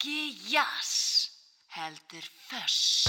Ekki jazz, heldur föss.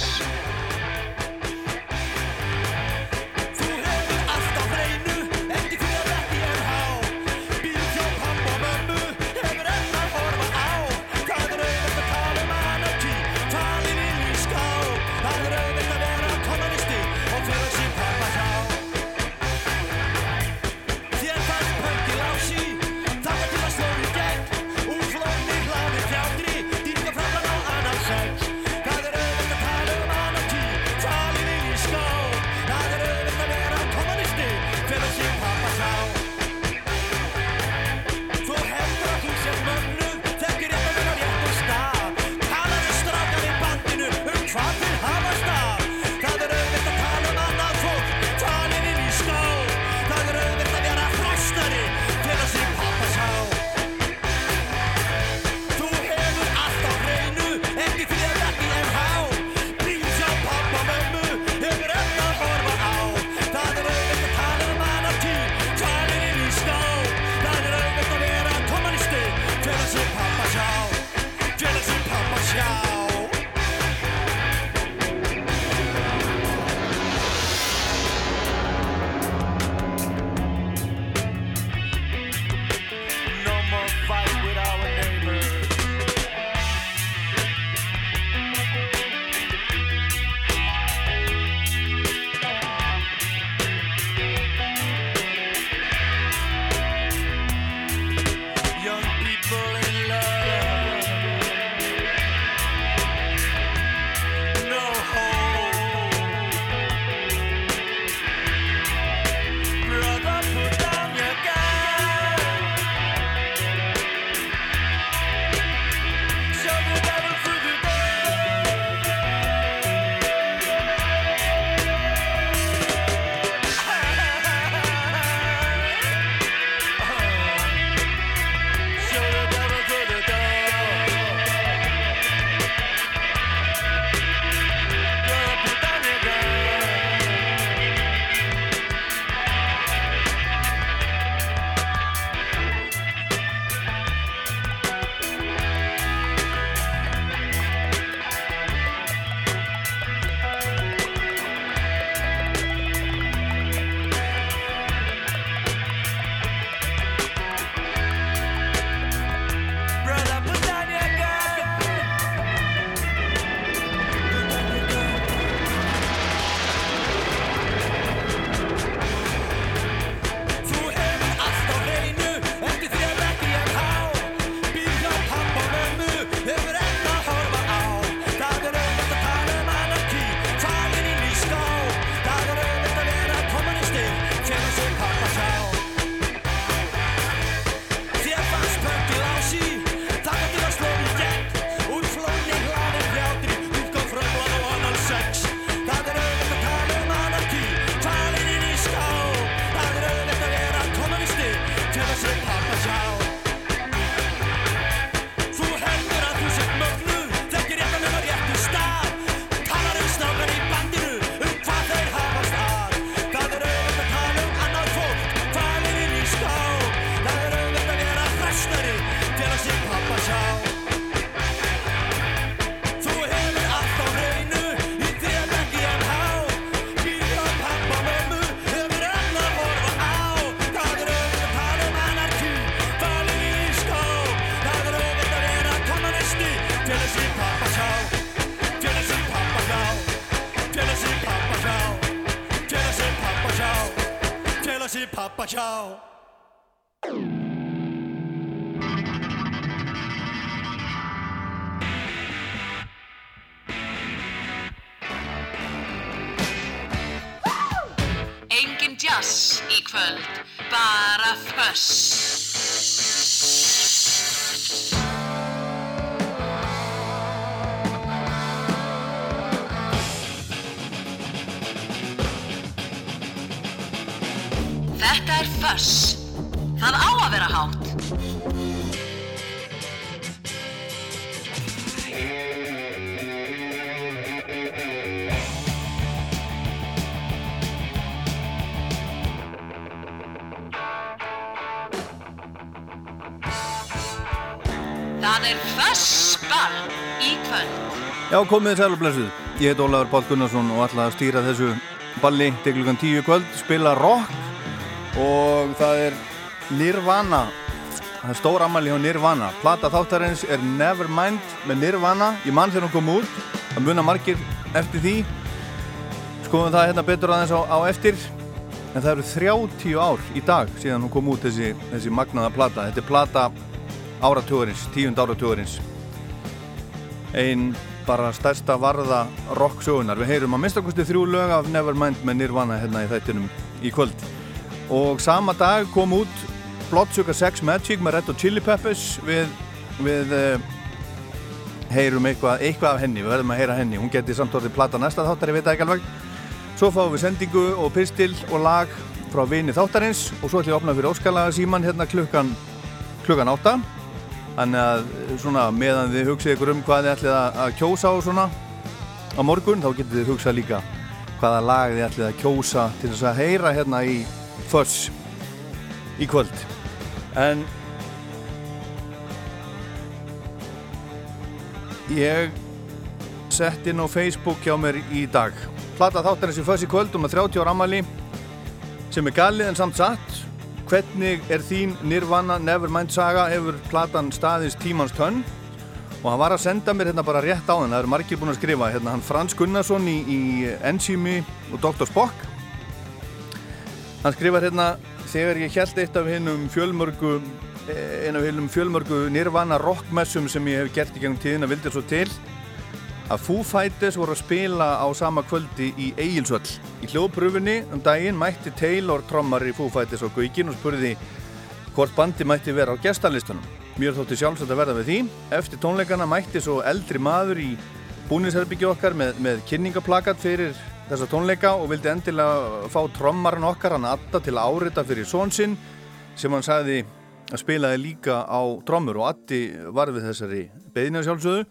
Það er Fössball í kvöld. Já, komið sæl og blessuð. Ég heit Ólafur Páll Gunnarsson og ætla að stýra þessu balli til klukkan 10 kvöld, spila rock og það er Nirvana. Það er stór ammali á Nirvana. Plata þáttarins er Nevermind með Nirvana. Ég mann þegar hún kom út. Það muna margir eftir því. Skoðum það hérna betur aðeins á, á eftir. En það eru 30 ár í dag síðan hún kom út þessi, þessi magnaða plata. Þetta er plata áratugurins, tíund áratugurins. Einn bara stærsta varða rocksögunar. Við heyrum að minnstakosti þrjú lög af Nevermind með Nirvana hérna í þættinum í kvöld. Og sama dag kom út Bloodsugar Sex Magic með Red Hot Chili Peppers við, við uh, heyrum eitthvað, eitthvað af henni, við verðum að heyra henni. Hún geti samt orðið plata næsta þáttar, ég veit ekki alveg. Svo fáum við sendingu og pistil og lag frá vini þáttarins og svo ætlum við að opna fyrir óskalaga síman hérna klukkan, klukkan átta. Þannig að svona meðan þið hugsið ykkur um hvað þið ætlið að kjósa á svona á morgun þá getur þið hugsað líka hvaða lag þið ætlið að kjósa til þess að heyra hérna í Fuss í kvöld. En ég sett inn á Facebook hjá mér í dag plata þáttarins í Fuss í kvöld um að 30 ára ammali sem er galið en samt satt hvernig er þín Nirvana Nevermind saga hefur platan staðist tímans tönn og hann var að senda mér hérna bara rétt á hann það eru margir búin að skrifa hérna hann Frans Gunnarsson í, í Enzimi og Dr. Spock hann skrifar hérna þegar ég held eitt af hennum fjölmörgu einn af hennum fjölmörgu Nirvana rockmessum sem ég hef gert í gengum tíðin að vildi svo til að Foo Fighters voru að spila á sama kvöldi í Egilsvöll. Í hljóðpröfunni um daginn mætti Taylor trommar í Foo Fighters á Guðgin og spurði hvort bandi mætti vera á gestalistunum. Mér þótti sjálfsagt að verða við því. Eftir tónleikana mætti svo eldri maður í búnisherbyggju okkar með, með kynningaplakat fyrir þessa tónleika og vildi endilega fá trommarinn okkar hann atta til að árita fyrir svonsinn sem hann sagði að spilaði líka á trommur og Atti var við þessari beðina sjálfsögðu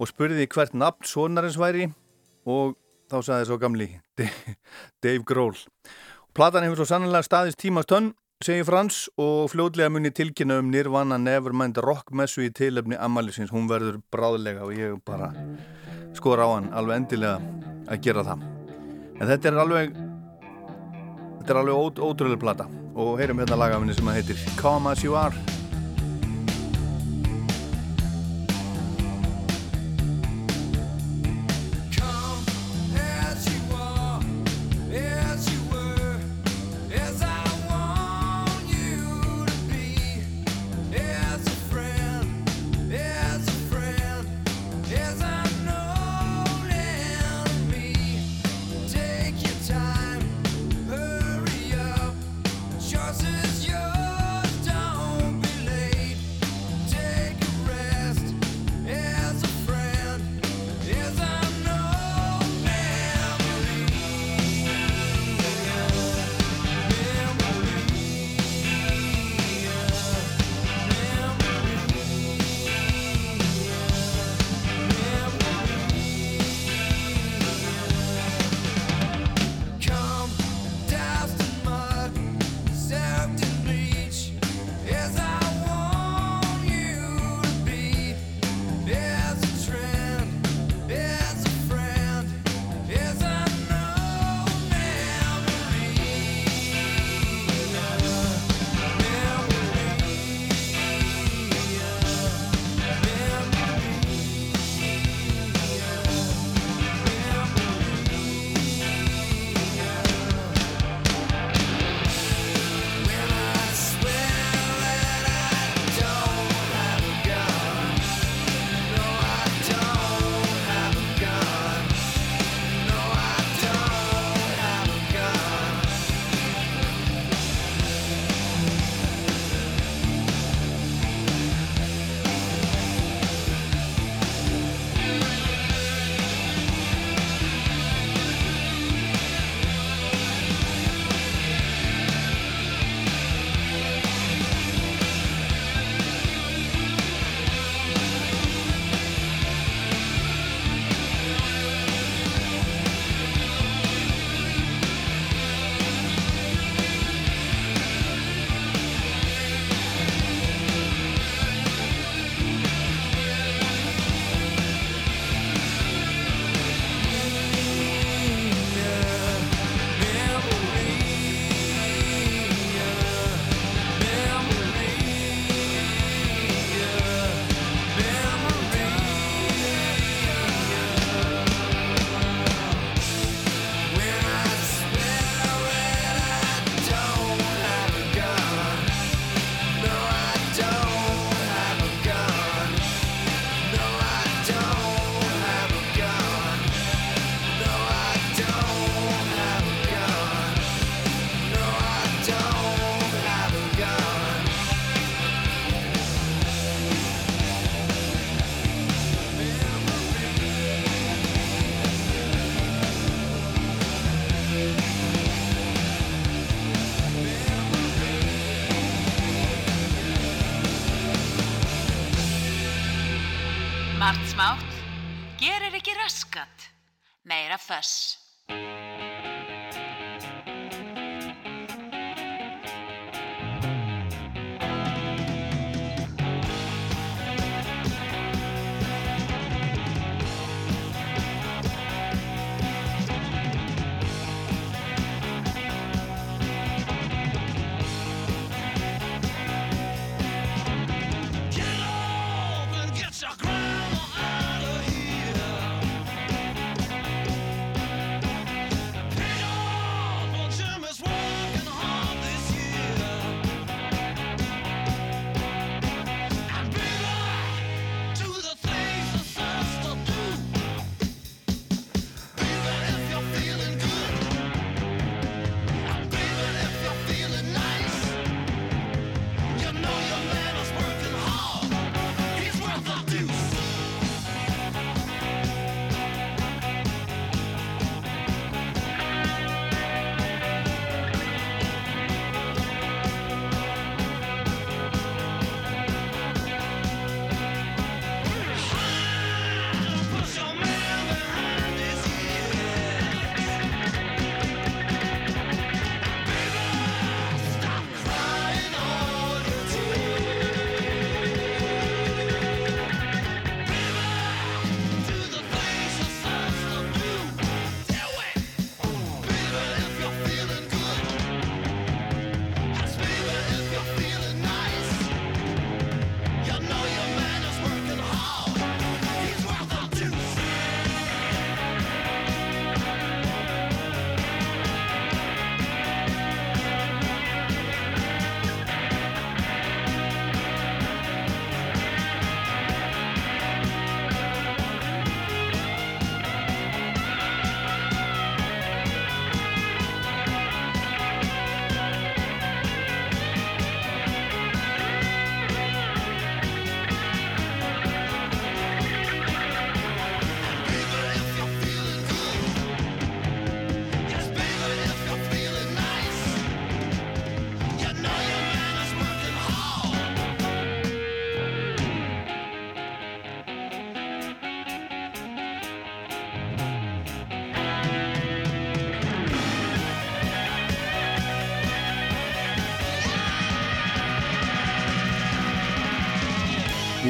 og spurði hvert nafn sonarins væri og þá sagði svo gamli Dave Grohl. Platan hefur svo sannlega staðist tímast tönn, segir Frans og fljóðlega muni tilkynna um Nirvana Nevermind rockmessu í tilöfni Amalisins. Hún verður bráðlega og ég bara skor á hann alveg endilega að gera það. En þetta er alveg þetta er alveg ótrúlega plata og heyrum hérna lagafinni sem að heitir Come As You Are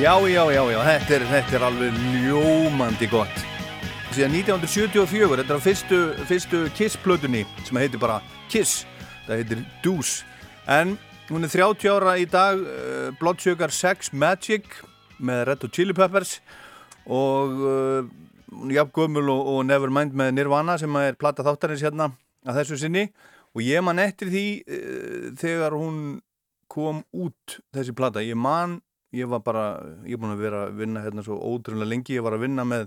Já, já, já, já, þetta er, þetta er alveg ljómandi gott. Síðan 1974, þetta er á fyrstu, fyrstu Kiss-plötunni sem heitir bara Kiss, það heitir Deuce. En hún er 30 ára í dag, uh, Blood Sugar Sex Magic með Red Hot Chili Peppers og uh, er jafn gömul og, og Nevermind með Nirvana sem er platta þáttarins hérna að þessu sinni og ég man eftir því uh, þegar hún kom út þessi plata, ég man ég var bara, ég er búin að vera að vinna hérna svo ótrúlega lengi, ég var að vinna með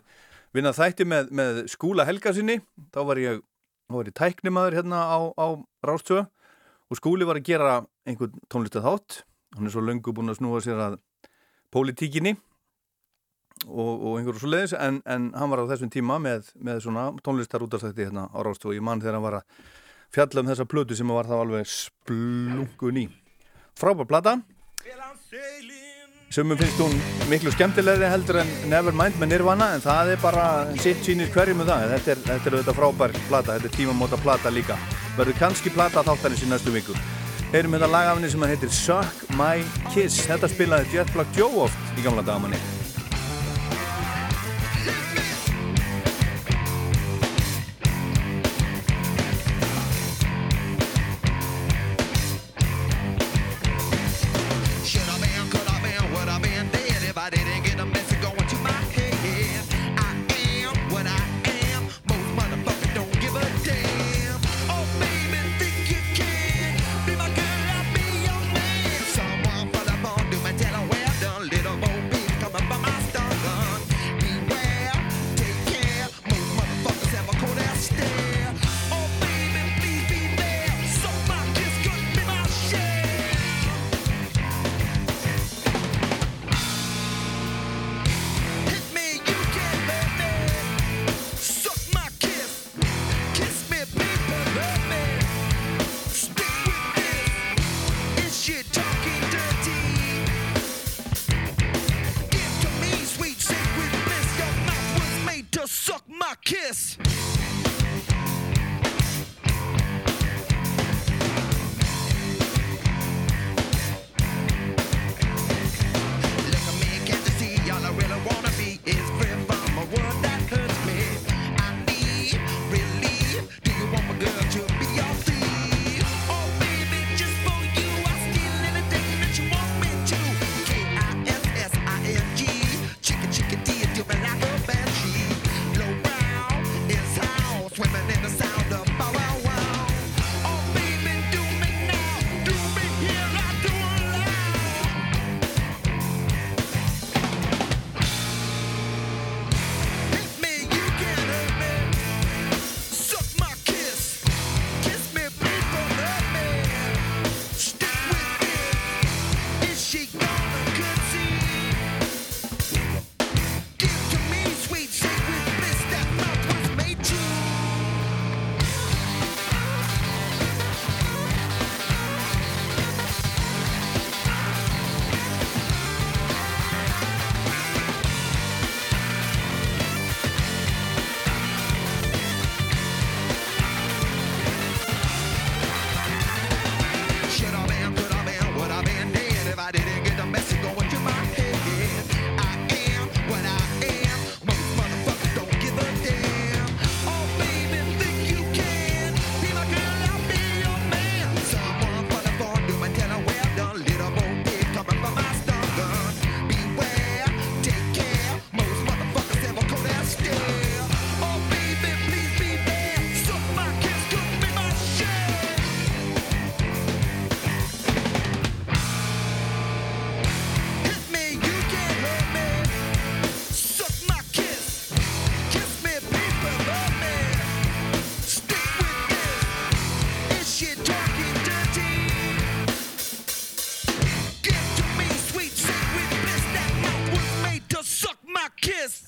vinna þætti með, með skúla helga sinni, þá var ég þá var ég tæknimaður hérna á, á Rástöðu og skúli var að gera einhvern tónlistað þátt hann er svo löngu búin að snúa sér að pólitíkinni og, og einhverju svo leiðis en, en hann var á þessum tíma með, með svona tónlistar útastætti hérna á Rástöðu og ég mann þegar hann var að fjalla um þessa plötu sem var þá alveg splungun í. Frábær plata Sumum finnst hún miklu skemmtilegri heldur en Nevermind með Nirvana en það er bara sitt sýnir hverjum með það. Þetta er, þetta er auðvitað frábær plata, þetta er tímamóta plata líka. Verður kannski plata þáttarins í næstu viku. Heyrum þetta lagafni sem heitir Suck My Kiss. Þetta spilaði Jet Black Joe oft í gamla dagamanni.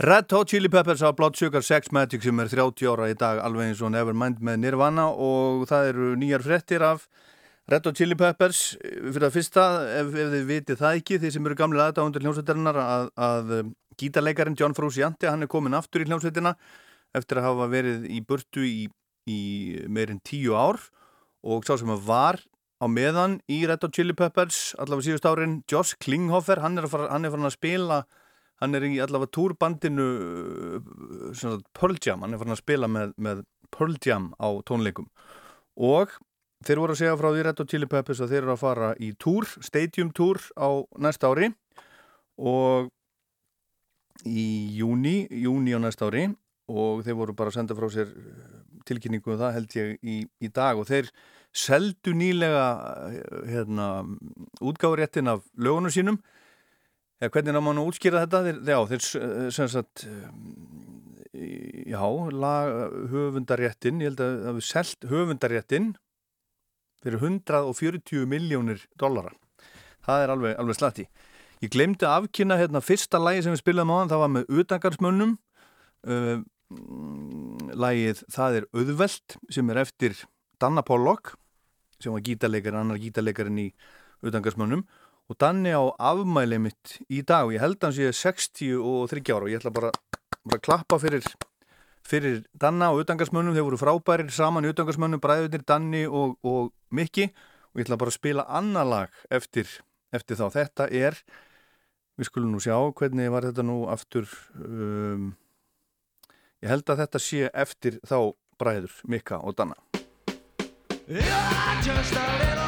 Red Hot Chili Peppers á Blood Sugar Sex Magic sem er 30 ára í dag alveg eins og Nevermind með Nirvana og það eru nýjar frettir af Red Hot Chili Peppers. Fyrir það fyrsta, ef, ef þið vitið það ekki þið sem eru gamli aðdáðundir hljómsveitarinnar að, að gítarleikarin John Frusciante hann er komin aftur í hljómsveitina eftir að hafa verið í burtu í, í meirinn tíu ár. Og sá sem að var á meðan í Red Hot Chili Peppers allavega síðust árin, Josh Klinghoffer hann er, að fara, hann er farin að spila hann er í allavega túrbandinu svona, Pearl Jam, hann er farin að spila með, með Pearl Jam á tónleikum. Og þeir voru að segja frá því Red Hot Chili Peppers að þeir eru að fara í túr, stadium túr á næsta ári. Og í júni, júni á næsta ári. Og þeir voru bara að senda frá sér eh, tilkynningu um það held ég í, í dag. Og þeir seldu nýlega eh, hérna, útgáfuréttin af lögunum sínum eða hvernig ná mann að útskýra þetta? Þeir, já, þeir eh, sem sagt eh, já, lag, höfundaréttin ég held að það við selt höfundaréttin fyrir 140 miljónir dollara. Það er alveg, alveg slatti ég glemdi að afkynna hérna fyrsta lagi sem við spilaðum á hann, það var með utangarsmönnum uh, lagið Það er auðvelt sem er eftir Danna Pollock sem var gítarleikar, annar gítarleikarinn í utangarsmönnum og Danni á afmæli mitt í dag. Og ég held að hann sé 63 ára og ég ætla bara, bara að klappa fyrir, fyrir Danna og utangarsmönnum, þeir voru frábærir saman utangarsmönnum, bræðunir Danni og, og Mikki. Og ég ætla bara að spila annar lag eftir, eftir þá. Þetta er, við skulum nú sjá hvernig var þetta nú aftur um, ég held að þetta sé eftir þá bræður Mikka og Danna. Yeah,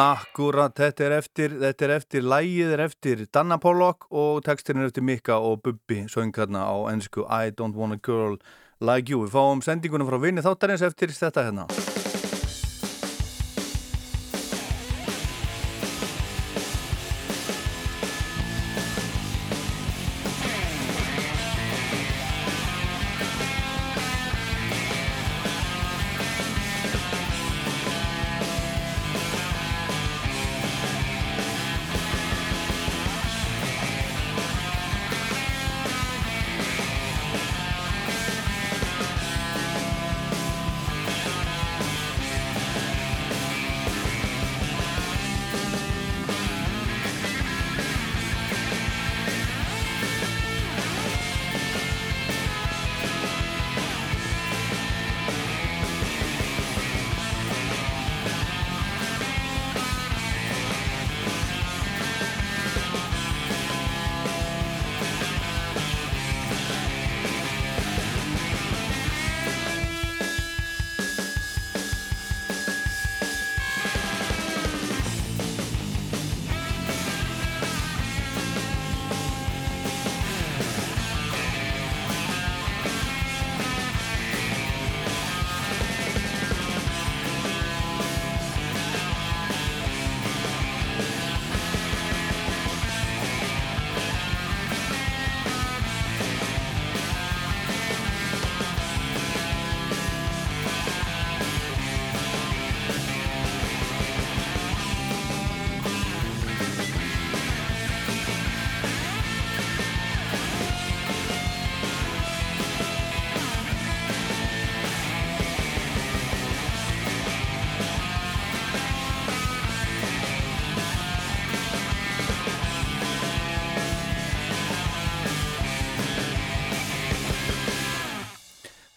Akkurat, þetta er eftir, þetta er eftir, lægið er eftir Danna Pollock og textin er eftir Mikka og Bubbi, söngarna á ennsku I don't want a girl like you. Við fáum sendinguna frá vinni þáttarins eftir þetta hérna.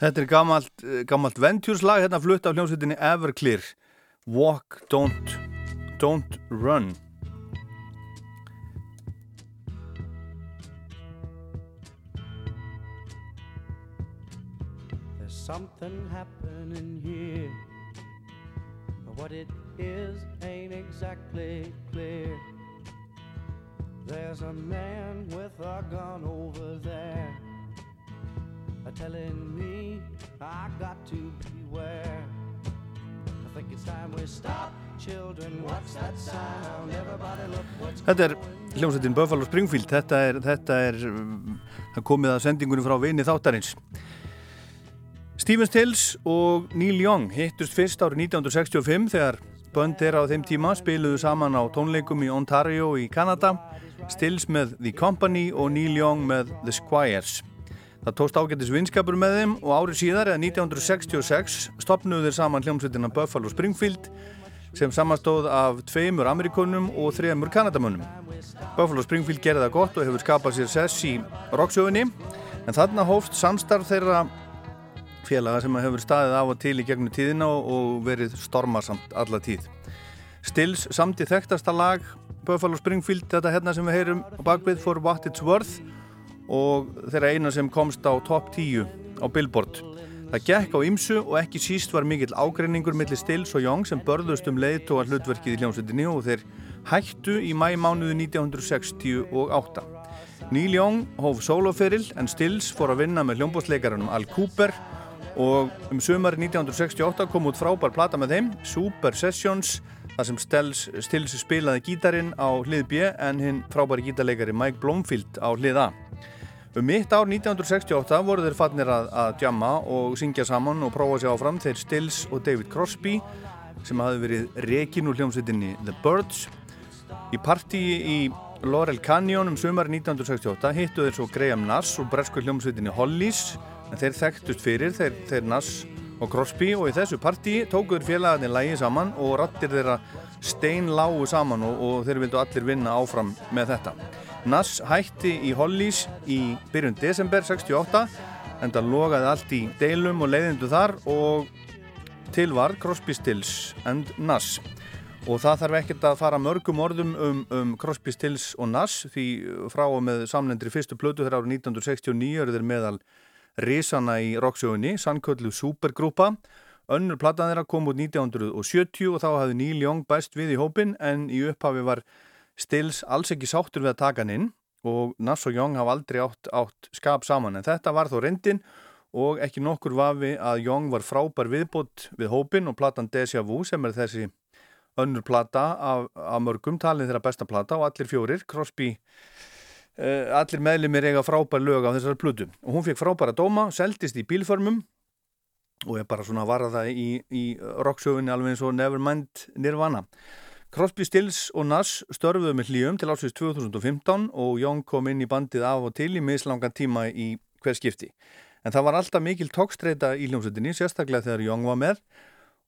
Þetta er gammalt, eh, gammalt Ventures-lag, hérna flutt af hljómsveitinni Everclear. Walk, don't, don't run. There's something happening here. But what it is ain't exactly clear. There's a man with a gun over there. Uh, Telling me I got to beware. I think it's time we stop. Children, what's that sound? Everybody look what's Þetta er hljómsveitin Buffalo Springfield, þetta er, þetta er það komið að sendingunni frá vini þáttarins. Stephen Stills og Neil Young hittust fyrst árið 1965 þegar bönd þeirra á þeim tíma spiluðu saman á tónleikum í Ontario í Kanada, Stills með The Company og Neil Young með The Squires. Það tókst ágættis vinskapur með þeim og árið síðar, eða 1966, stopnuðu þeir saman hljómsveitina Buffalo Springfield sem samastóð af tveimur Amerikunum og þremur Kanadamönnum. Buffalo Springfield gerði það gott og hefur skapað sér sess í rocksögunni en þarna hófst samstarf þeirra félaga sem hefur staðið af og til í gegnum tíðina og, verið stormarsamt alla tíð. Stills samti þekktasta lag Buffalo Springfield, þetta hérna sem við heyrum á bakvið For What It's Worth og þeirra eina sem komst á top 10 á Billboard. Það gekk á ymsu og ekki síst var mikill ágreiningur millir Stills og Young sem börðust um leiðtóa hlutverkið í hljómsveitinni og þeir hættu í mæmánuðu 1968. Neil Young hóf sóloferill en Stills fór að vinna með hljómbótsleikarunum Al Cooper og um sömari 1968 kom út frábær plata með þeim, Super Sessions, þar sem Stills, Stills spilaði gítarin á hlið B en hinn frábæri gítarleikari Mike Blomfield á hlið A. Um mitt ár 1968 voru þeir fannir að, að djamma og syngja saman og prófa sér áfram þeir Stills og David Crosby sem hafi verið rekin úr hljómsveitinni The Birds. Í partíi í Laurel Canyon um sömari 1968 hittu þeir svo Graham Nass og bresku hljómsveitinni Hollies en þeir þekktust fyrir þeir, þeir Nass og Crosby og í þessu partíi tókuður félagarnir lægi saman og rattir þeirra stein lágu saman og, og þeir vildu allir vinna áfram með þetta. Nass hætti í Hollies í byrjun desember 68 en það logaði allt í deilum og leiðindu þar og til var Crosby, Stills and Nass og það þarf ekkert að fara mörgum orðum um, um Crosby, Stills og Nass því frá og með samlendri fyrstu plötu þegar árið 1969 eru þeir meðal risana í rocksjóðunni, sannköllu supergrúpa. Önnur platan þeirra kom út 1970 og þá hafði Neil Young bæst við í hópin en í upphafi var Stills alls ekki sáttur við að taka hann inn og Nass og Young hafa aldrei átt, átt skap saman. En þetta var þó reyndin og ekki nokkur vafi að Young var frábær viðbútt við hópin og platan Deja Vu sem er þessi önnur plata af, af mörgum talin þeirra besta plata og allir fjórir, Crosby uh, allir meðlumir eiga frábær lög á þessari plutu og hún fekk frábæra dóma, seldist í bílförmum og er bara svona varða í, í rocksögunni alveg eins og Nevermind Nirvana Crosby, Stills og Nass störfuðu með hlýjum til ásins 2015 og Young kom inn í bandið af og til í mislangan tíma í hver skipti En það var alltaf mikil tókstreita í hljómsveitinni, sérstaklega þegar Young var með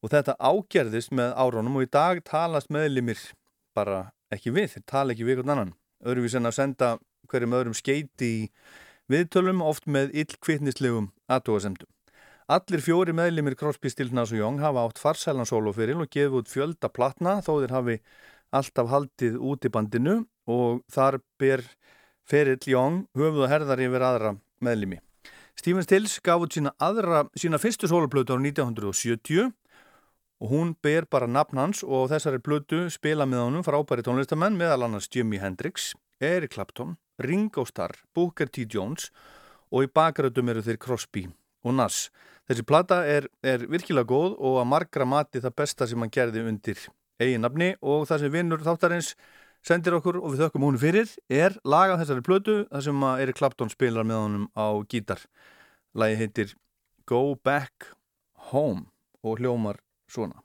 og þetta ágerðist með árónum og í dag talast meðlimir bara ekki við, þeir tala ekki við einhvern annan. Öðruvís en að senda hverjum öðrum skeiti í viðtölum oft með illkvittnislegum aðtóasemdum. Allir fjóri meðlimir Crosby, Stills, Nass og Young hafa átt farsælan sólofyril og gefið út fjölda platna þó þeir hafi alltaf haldið út í bandinu og þar ber ferill Young höfuð og herðar yfir aðra meðlimi. Stephen Stills gaf út sína, aðra, sína fyrstu soloplötu á 1970 og hún ber bara nafn hans og þessari plötu spila með honum frábæri tónlistamenn meðal annars Jimi Hendrix, Eric Clapton, Ringo Starr, Booker T. Jones og í bakröðum eru þeir Crosby og Nass. Þessi plata er, er virkilega góð og að margra mati það besta sem hann gerði undir eiginnafni og það sem vinnur þáttarins sendir okkur og við þökkum húnu fyrir er lagað þessari plötu þar sem að Eric Clapton spilar með honum á gítar. Lagi heitir Go Back Home og hljómar svona.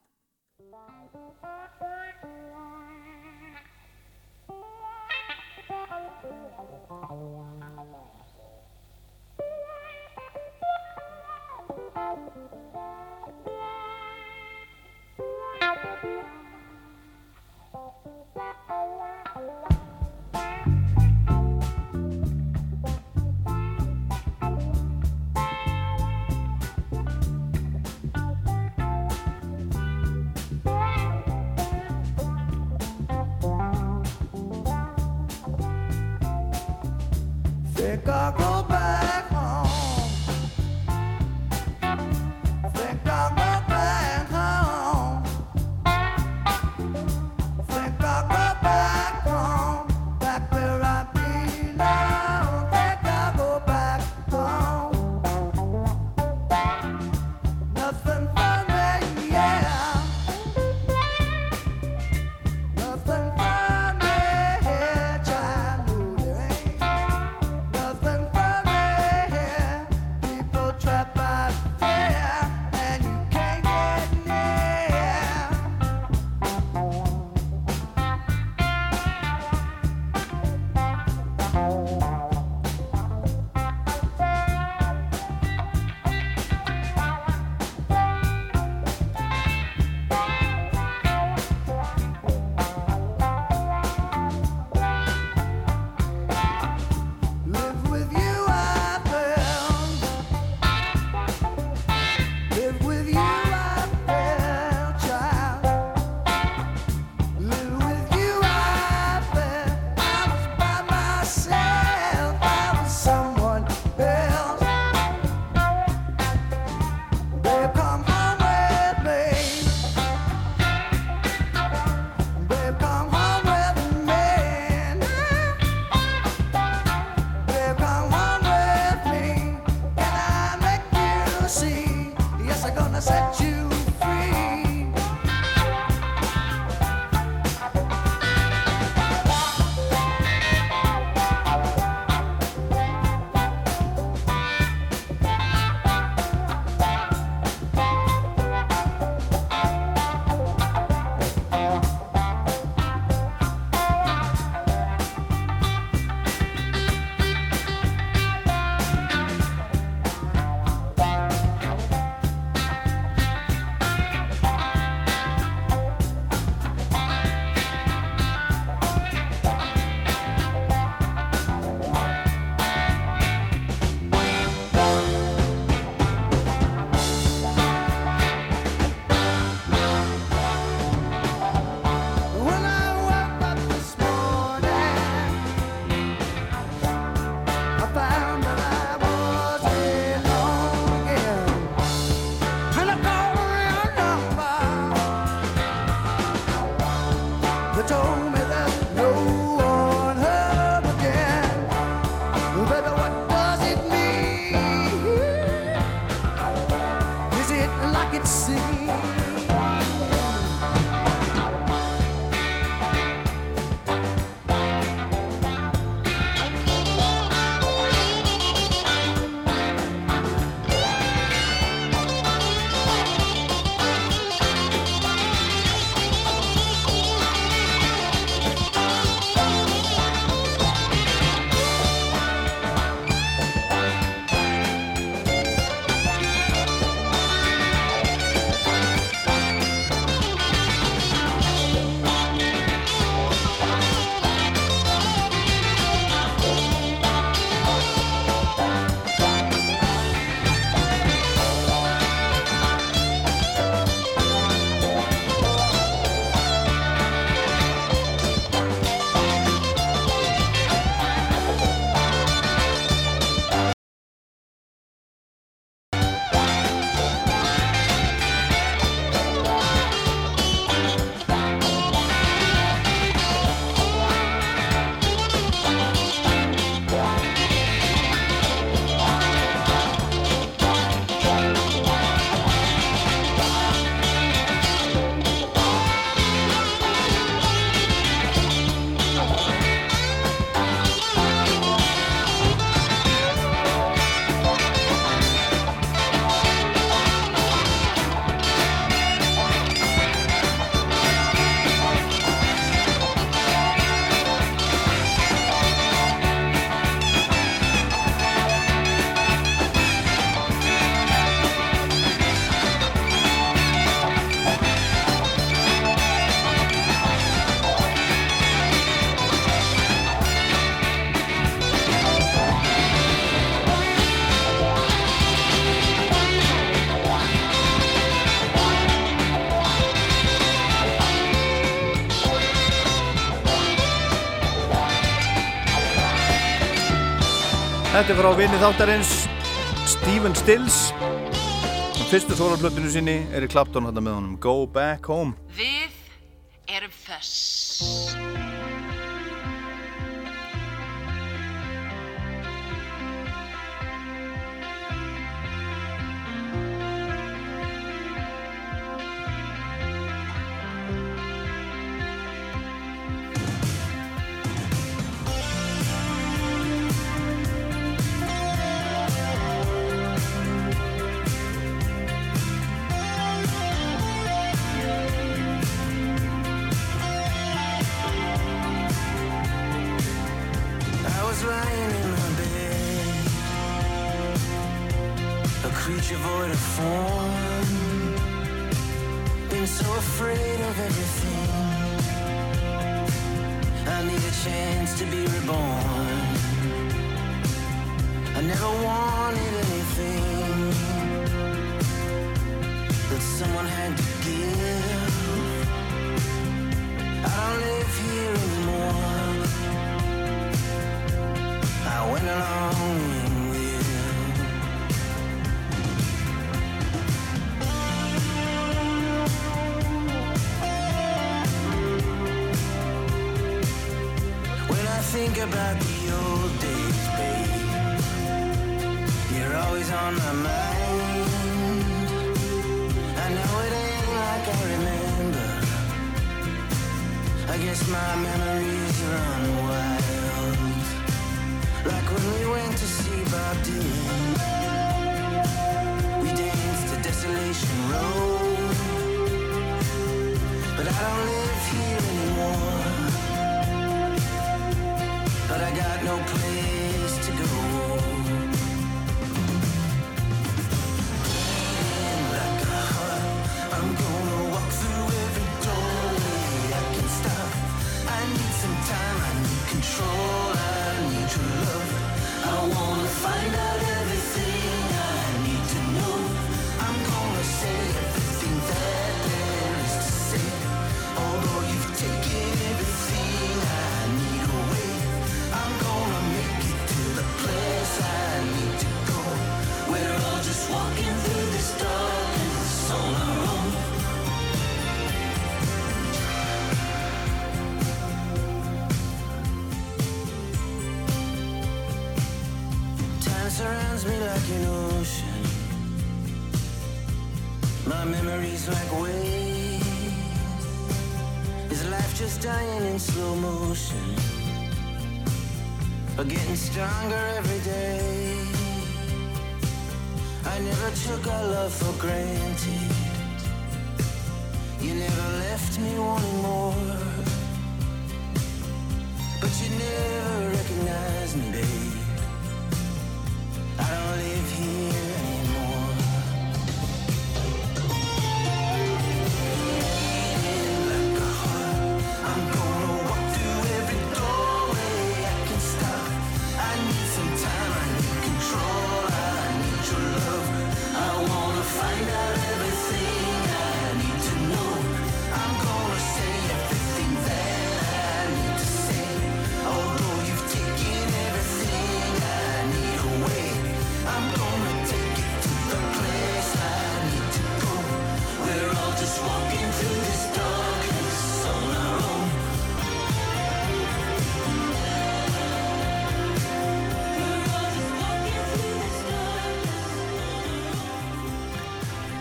Þetta er frá vinið þáttarins Stephen Stills. Fyrstu sólarblöfinu sinni er í klaptón með honum. Go Back Home. Við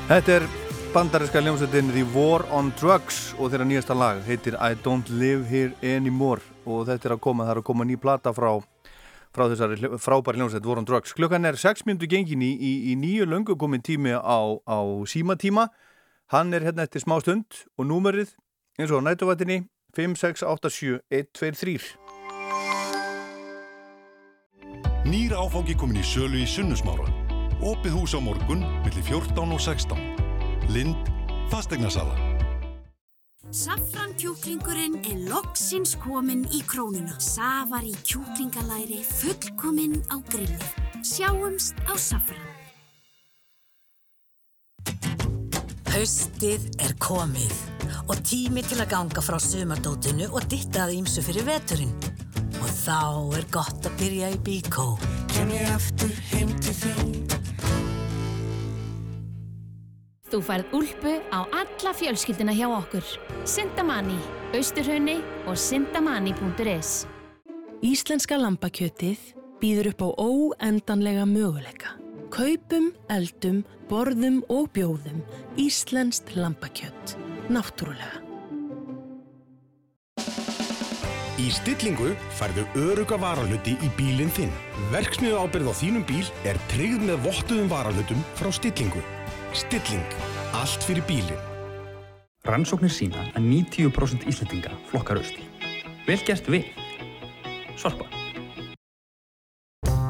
Þetta er bandarinska ljómsveitin The War on Drugs og þeirra nýjasta lag heitir I Don't Live Here Anymore og þetta er að koma, það er að koma ný plata frá, frá þessari frábæri ljómsveit War on Drugs. Klukkan er 6 minútu gengin í, í, í nýju löngu komin tími á, á símatíma. Hann er hérna eftir smá stund og númerið eins og nætuvættinni 5687123. Nýr áfangi komin í sölu í Sunnusmára. Opið hús á morgun millir 14 og 16. Lind, fastegnarsala. Safran kjúklingurinn er loksins kominn í krónuna. Safar í kjúklingalæri fullkominn á grillið. Sjáumst á Safran. Haustið er komið og tími til að ganga frá sumardótinu og ditta að ímsu fyrir veturinn. Og þá er gott að byrja í bíkó. Kem ég aftur heim til þín Þú færð úlpu á alla fjölskyldina hjá okkur. Sintamani, Austurhraunni og sintamani.is Íslenska lambakjötið býður upp á óendanlega möguleika. Kaupum, eldum, borðum og bjóðum Íslenskt lambakjött. Náttúrulega. Í stillingu færðu öruga varahluti í bílinn þinn. Verksmiðu ábyrð á þínum bíl er tryggð með vottuðum varahlutum frá stillingu. Stilling. Allt fyrir bílinn. Rannsóknir sína að 90% Íslandinga flokkar usl. Vel gert við. Sorpa.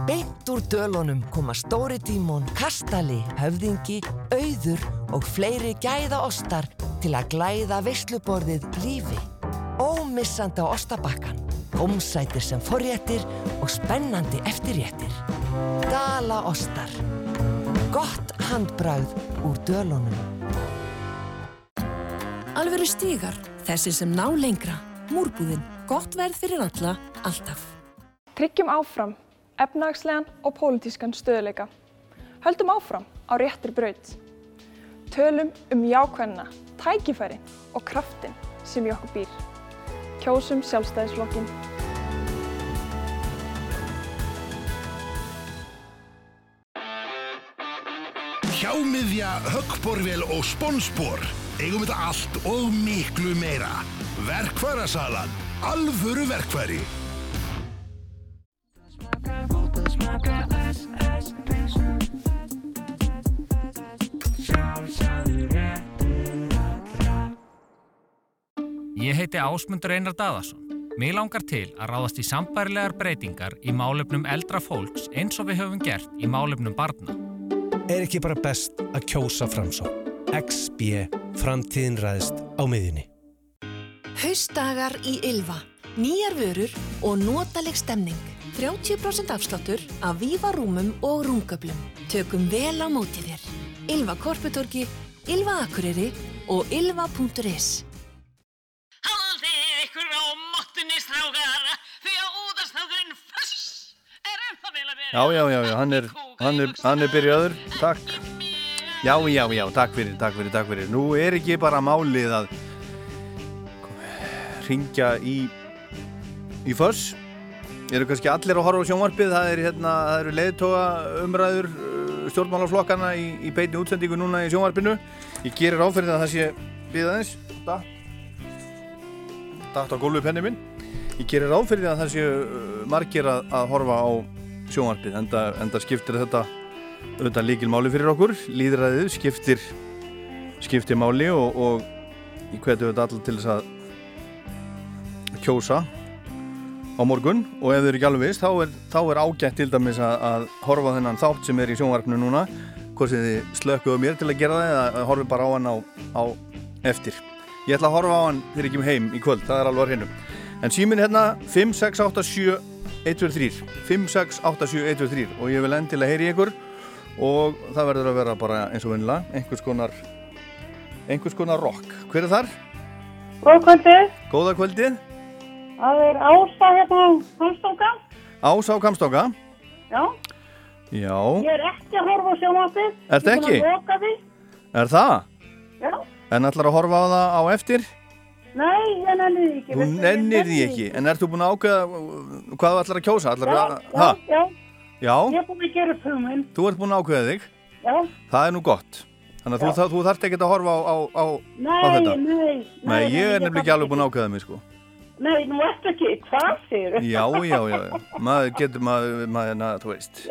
Beint úr dölunum koma Stóri Dímon, Kastali, Höfðingi, Auður og fleiri gæða ostar til að glæða veisluborðið lífi. Ómissandi á ostabakkan, gómsætir sem forréttir og spennandi eftirréttir. Dala ostar. Gott handbragð úr dölunum. Alveru stígar, þessi sem ná lengra. Múrbúðin, gott verð fyrir alla, alltaf. Tryggjum áfram efnagslegan og pólitískan stöðuleika. Höldum áfram á réttir braut. Tölum um jákvæðina, tækifærin og kraftin sem í okkur býr. Kjósum sjálfstæðisflokkin. Hjámiðja, höggborvél og sponsbor. Eigum þetta allt og miklu meira. Verkfærasalan. Alvöru verkfæri. Ég heiti Ásmundur Einar Daðarsson. Mér langar til að ráðast í sambærilegar breytingar í málefnum eldra fólks eins og við höfum gert í málefnum barna. Er ekki bara best að kjósa framsó? XB Framtíðin ræðist á miðjunni. Haustdagar í Ylva. Nýjar vörur og notaleg stemning. 30% afsláttur af vívarúmum og rúmgöblum. Tökum vel á móti þér. Ylva Korputorki, Ylva Akureyri og ylva.is. Já, já, já, já, hann er, hann er, hann er byrjaður, takk. Já, já, já, takk fyrir, takk fyrir, takk fyrir. Nú er ekki bara málið að ringja í, í föss. Eru kannski allir að horfa á sjónvarpið, það er hérna, eru leiðtoga umræður, uh, stjórnmálaflokkana í, í beitni útsendingu núna í sjónvarpinu. Ég gerir áferðið að það sé við aðeins. Datt á gólfi penni minn. Ég gerir áferðið að það sé uh, margir að, að horfa á sjónvarpið. Enda, enda skiptir þetta auðvitað líkil máli fyrir okkur. Líðræðið skiptir, skiptir máli og, og ég hveti auðvitað allir til þess að kjósa á morgun og ef þið eru ekki alveg vist þá er, þá er ágætt til dæmis að, að horfa þennan þátt sem er í sjónvarpinu núna hvort sem þið slökkuðu mér til að gera það eða horfi bara á hann á, á eftir ég ætla að horfa á hann þegar ég kem heim í kvöld, það er á hreinu en símin hérna 5687 123 5687 123 og ég vil endilega heyri ykkur. Og það verður að vera bara eins og vinnilega einhvers konar einhvers konar rock. Hver er þar? Góð kvöldið, Góða kvöldið. Það er Ása hérna á Halstóka. Ása á Kamstóka Já, Já, ég er ekki að horfa á Ég er búin ekki? er það? Já, En ætlar að horfa á það á eftir? Nei, ég nenni því ekki. Þú nennir því ekki. En ert þú búin að ákveða uh, hvað þú ætlar að kjósa? Ætlar Já, að, já, já, Já, ég er búin að gera upp hugminn. þú ert búin að ákveða þig? Já, Það er nú gott. Þannig að þú, það, þú þarft ekki að horfa á, á, á, á nei, þetta. nei, Nei, ég er nefnilega ekki alveg búin að ákveða mig sko. Nei, nú ertu ekki, hvað sér? Já, já, já, já. Maður getur, maður, maður, na, þú veist.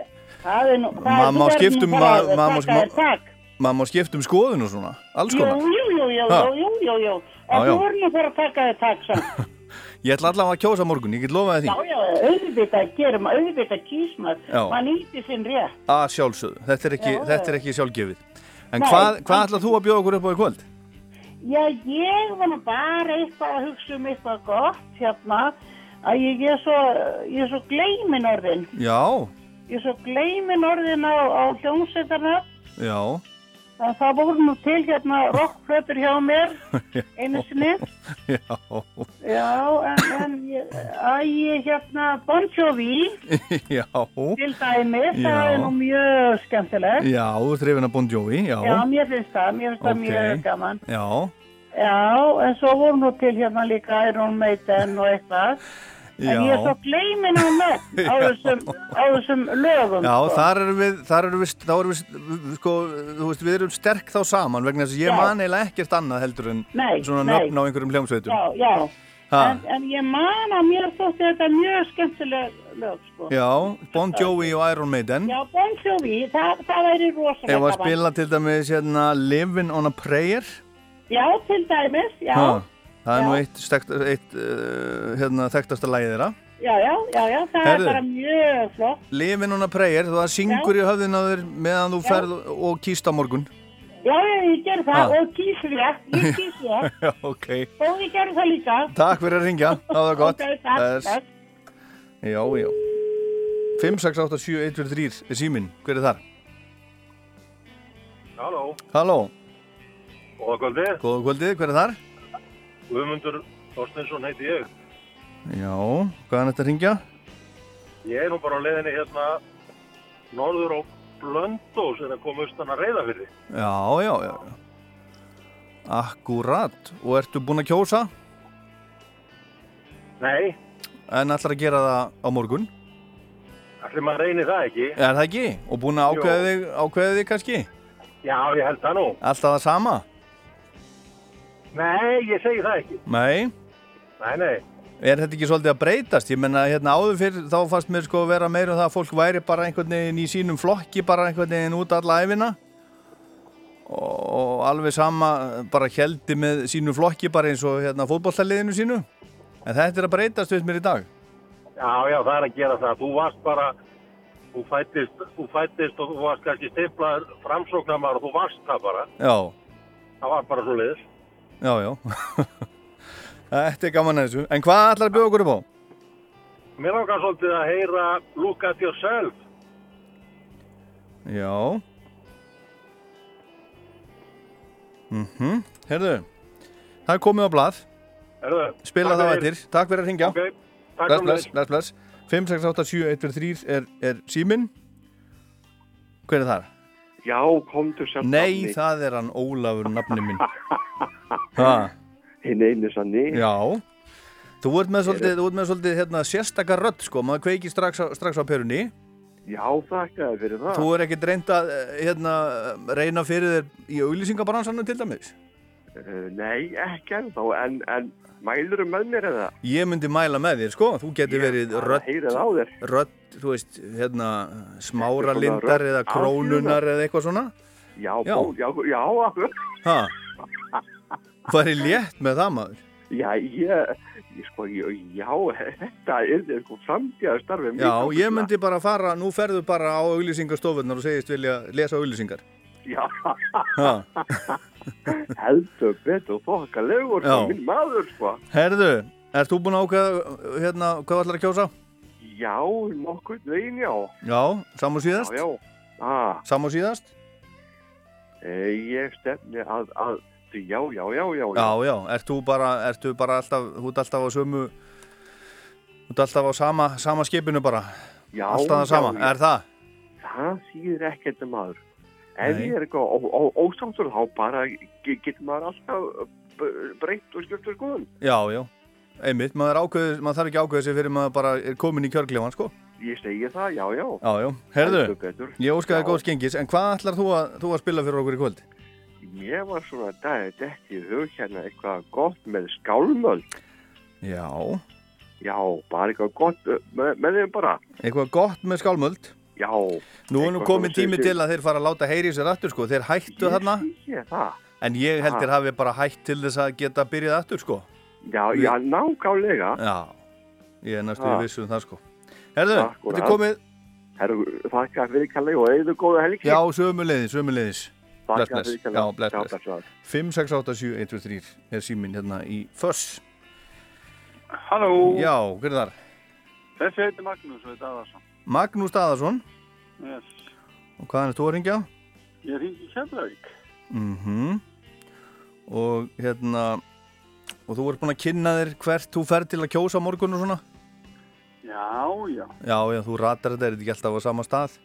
Það er nú, það Maður skipta nú um bara maður- að maður má. Maður skipta um skoðun og svona Alls konar. Jú, jú, jú, jú, jú, jú, jú. Já, En já. þú verður nú bara að taka þér tak samt. Ég ætla allavega að kjósa morgun, ég get lofaði Já, því já, auðvitað gerum, auðvitað kýsmað. Já. Man nýtti sinn rétt. Að sjálfsögðu, þetta er ekki, Já, þetta er já. ekki sjálfgefið En Nei, hvað, hvað ætlað þú að bjóða okkur upp á í kvöld? Já, ég nú bara eitthvað að hugsa um eitthvað gott hérna að ég er svo, ég er svo gleymin orðin. Já, Ég er svo gleymin orðin á, á hljómsveitarna. já Það, það voru nú til hérna rockflötur hjá mér einu sinni. Já, Já, en, en ég, að ég hérna Bon Jovi já til dæmis, Já. það er nú mjög skemmtilegt. Já, þú ert hrifin að Bon Jovi, já Já, mér finnst það, mér finnst það Ok. mjög gaman. Já, Já, en svo voru nú til hérna líka Iron Maiden og eitthvað. En ég er svo gleymin á með á þessum, á þessum lögum. Já, sko. þar erum við, þar erum við, þá erum við, sko, þú veist, við erum sterk þá saman vegna þess að ég Já. man eiginlega ekkert annað heldur en Nei, svona nöfn á einhverjum hljómsveitum. Já, já. En, en ég man að mér þótti þetta mjög skemmtileg lög, sko. Já, Bon Jovi og Iron Maiden. Já, Bon Jovi, það, það væri rosalega Ef að spila til dæmis hérna Livin' on a Prayer. Já, til dæmis, já. Ha, Það er Já. nú eitt, stekt, eitt uh, hérna, þekktasta lagið þeirra. Já, já, já, já, það Heyrðu. er bara mjög flott. Livin' on a Prayer, þú það syngur í höfðin á þér meðan þú Já. ferð og kýst á morgun. Já, já, ég ger það Ha. og kýs rétt, ég kýs rétt. Já, ok. Og ég ger það líka. Takk fyrir að ringja, það var gott. Ok, takk, takk. Já, já. 5, 6, 8, 7, 1, 2, 3 er síminn, hver er þar? Halló, Halló, góða kvöldið. góða kvöldið, hver er þar? Guðmundur Þorsteinsson heiti ég. Já, hvað er þetta að ringja? Ég er nú bara á leiðinni hérna norður á Blöndós en að koma austan að reyða fyrir. Já, já, já. Akkurat, og ertu búinn að kjósa? Nei, En ætlar að gera það á morgun? allir maður reynir það ekki. Er það ekki? Og búinn að ákveða þig, kannski? Já, ég held það nú. Alltaf það sama? Nei, ég segi það ekki. Nei. Nei, nei. Er þetta ekki svolítið að breytast? Ég menna, hérna áður fyrir þá fannst mér sko vera meira um það að fólk væri bara einhvern veginn í sínum flokki, bara einhvern veginn út alla æfina og alveg sama bara heldi með sínu flokki bara eins og hérna fótbolltaliðinu sínu. En þetta er að breytast við mér í dag. Já, já, það er að gera það. Þú varst bara, þú fættist, þú fættist og þú varst kannski stiflaður framsóknarmar og þú varst það bara. Já, Það var bara svo leiðis. Já, já. þetta er gaman að þessu. En hvað ætlar að bjóða okkur upp á? Mér langar svolítið að heyra Look at yourself. Já. Mhm, herðu, það er komið á blað. Herðu, Spila það eftir. Takk fyrir að ringja. Ok, takk fyrir. bless, bless, bless. 5, 6, 8, 7, 1, 2, 3 er, er síminn. Hver er þar? Já, komdu sér Nei, það er hann Ólafur, nafni minn. Hinn einu sanni. já. Þú ert með svolítið, með svolítið hérna, sérstakar rödd, sko. Maður kveiki strax á, strax á perunni. Já, þakka þér fyrir það. Þú er ekkert reynd að eh, hérna, reyna fyrir þér í auglýsingabransanum til dæmis? Uh, nei, ekki ennþá, en, en mælur með mér eða? Ég myndi mæla með þér, sko. Þú getur verið þér. rödd, þú veist, hérna, smára lindar eða krónunar eða eitthvað svona. Já, Já. Ból, já, já, akkur. Ha? Hvað er létt með það, maður? Já, ég, ég sko, ég, já, þetta er sko framtíða starfið. Já, ég myndi bara fara, nú ferðu bara á auglýsingastofunar og segist vilja lesa auglýsingar. Já, heldur betur þokkalegur, minn maður, sko. Herðu, ert þú búin að ákveða, hérna, hvað ætlar að kjósa? Já, nokkuð veginn, já. Já, saman síðast? Já, já. Ah, Saman síðast? e, ég stefni að, að, já, já, já, já, Já, já, ert þú bara, ertu bara alltaf, þú ert alltaf á sömu, þú ert alltaf á sama, sama skipinu bara? Já, Alltaf það já, sama, já. er það? Það þýðir ekkert um maður. Ef ég er eitthvað ó- ó- ósáttur þá bara ge- getur maður alltaf b- breytt og skjöpt skoðun. Já, já, einmitt, maður, ákveður, maður þarf ekki ákveða sig fyrir maður bara er komin í kjörglefan, sko? Ég segi það, já, já. Já, já, herðu, ég óskaði Já. góðs gengis, en hvað ætlar þú að, þú að spila fyrir okkur í kvöld? Mér var svona dagið í hug hérna eitthvað gott með skálmöld. Já. Já, bara eitthvað gott uh, með, með þeim bara. Eitthvað gott með skálmöld? Já. Nú er nú komin tími til að þeir fara að láta heyri sér aftur, sko, þeir hættu þarna, Ég það. en ég held þeir hafi bara hætt til þess að geta byrjað aftur, sko. Já, Við- já, nákvæmlega. Já, ég er næstu Ha. í vissu um það, sko. Herðu, þetta er komið, Herru, þakka fyrir kalli og eigðu góða helgi. já, sömuleiðis, sömuleiðis. Þakka fyrir kalli. Já, bless, Já, bless. bless. 5, 6, 8, 7, 1, 2, 3 er síminn hérna í Föss. Halló. Já, hver er þar? Þessi heiti Magnús og þetta Adarsson. Magnús Daðarsson. Yes. Og hvaðan er þú að ringja? Ég ringi í Keflavík. Mhm. Og hérna, og þú ert búinn að kynna þér hvert þú fer til að kjósa morgun og svona? Já, já. Já, já, þú ratar þetta, er þetta ekki alltaf á sama stað?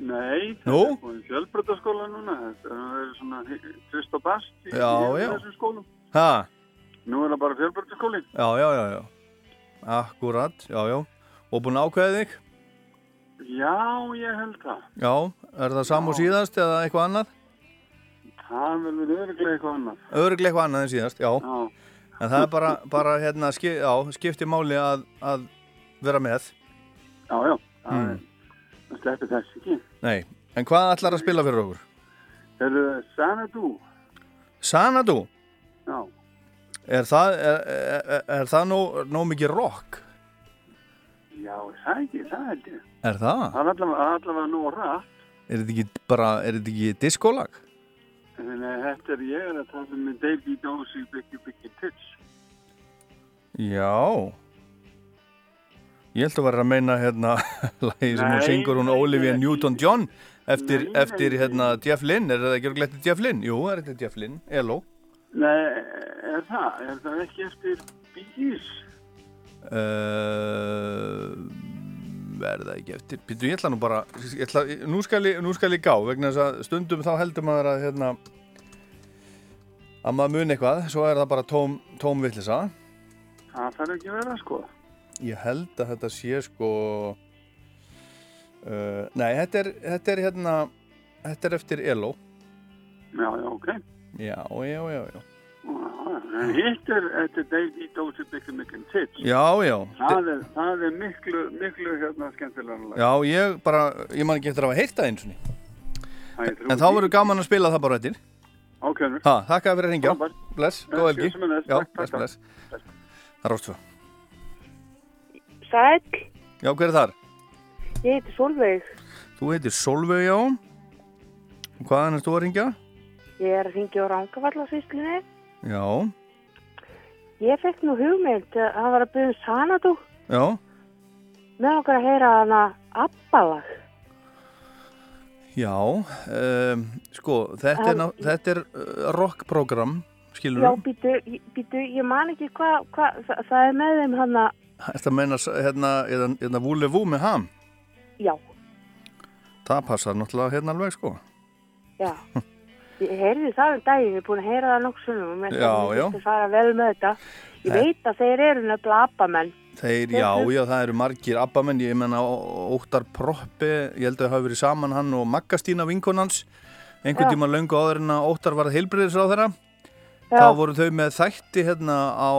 Nei, Nú? þetta er búin fjölbrötaskóla núna. Þetta er svona tvist og bast í, Já, í já. þessum skólum. Ha? Nú er það bara fjölbrötaskóli. Já, já, já, já. Akkurat, já, já. Og búinn að ákveða þig? Já, ég held það. Já, er það sam og síðast eða eitthvað annað? Það vil við öruglega eitthvað annað. Öruglega eitthvað annað en síðast, já. Já. En það er bara, bara hérna, skip, já, skipti máli að, að vera með. Já, já. Það Mm. er, það sleppir þess ekki. Nei, en hvað ætlar að spila fyrir okkur? Það eru Sanadu. Sanadu? Já. Er það, er, er, er, er það nóg, nóg mikið rock? Já, það ekki, það held ég. Er það? Það er allavega, allavega nú rætt. Er þetta ekki bara, er þetta ekki að þetta er ég er að tala með David Dosey Biggie Biggie Tits. Já. Ég held að vera að meina hérna lagi sem hún syngur hún Olivia Newton-John eftir, Nei, eftir nei. hérna Jeff Lynne. Er það ekki örgulegt til Jeff Lynne? Jú, er þetta Jeff Lynne. Elo. Nei, er það? Er það ekki eftir Bees? Uh, er það ekki eftir Býtu, ég ætla nú bara ég ætla, nú, skal ég, nú skal ég gá vegna þess að stundum þá heldur maður að hérna, að maður muni eitthvað svo er það bara tóm, tóm villisa Það þarf ekki að vera, sko. ég held að þetta sé sko uh, nei, þetta er, þetta er hérna þetta er eftir Elo Já, já, ok. já, já, já, já En hitt er, þetta er David Dosey Biggie Biggie Tits. já, já, Það er, það er miklu, miklu hérna skemmtilega já, ég bara ég man ekki eftir að hafa heyrt það eins og trúi en þá verður gaman að spila það bara eftir Ok. Ha, þakka fyrir að ringja. Bless, góð helgi. Já, Takk, bless, bless. Það er rástfjö. Sæl, Já, hver er þar? ég heiti Solveig. Þú heitir Solveig, já. Og hvaðan er þú að ringja? Ég er að ringja á Rangavallarsýslinni. Já, Ég fekk nú hugmynd að það var að byrja um Sanadu. já. Með okkar að heyra hana Abbalag. Já, um, sko, þetta er, ná- þetta er uh, rockprogram, skilur Já, þú? býtu, býtu, ég man ekki hvað, hva, það, það er með þeim hana, Þetta meina, hérna, hérna, hérna Vúlevú með ham. já, Það passar náttúrulega hérna alveg, sko. já. Ég heyrði það um daginn, ég er búin að heyra það nokkuð sunnum og mér finnst að fara vel með þetta. Ég Nei. veit að þeir eru nefnilega abbamenn. Þeir, já, já, það eru margir abbamenn, ég menna Óttar Proppi, ég held að það hafi verið saman hann og Maggastína vinkonans einhvern tíma löngu áður en að Óttar var heilbriðis á þeirra Já. þá voru þau með þætti hérna á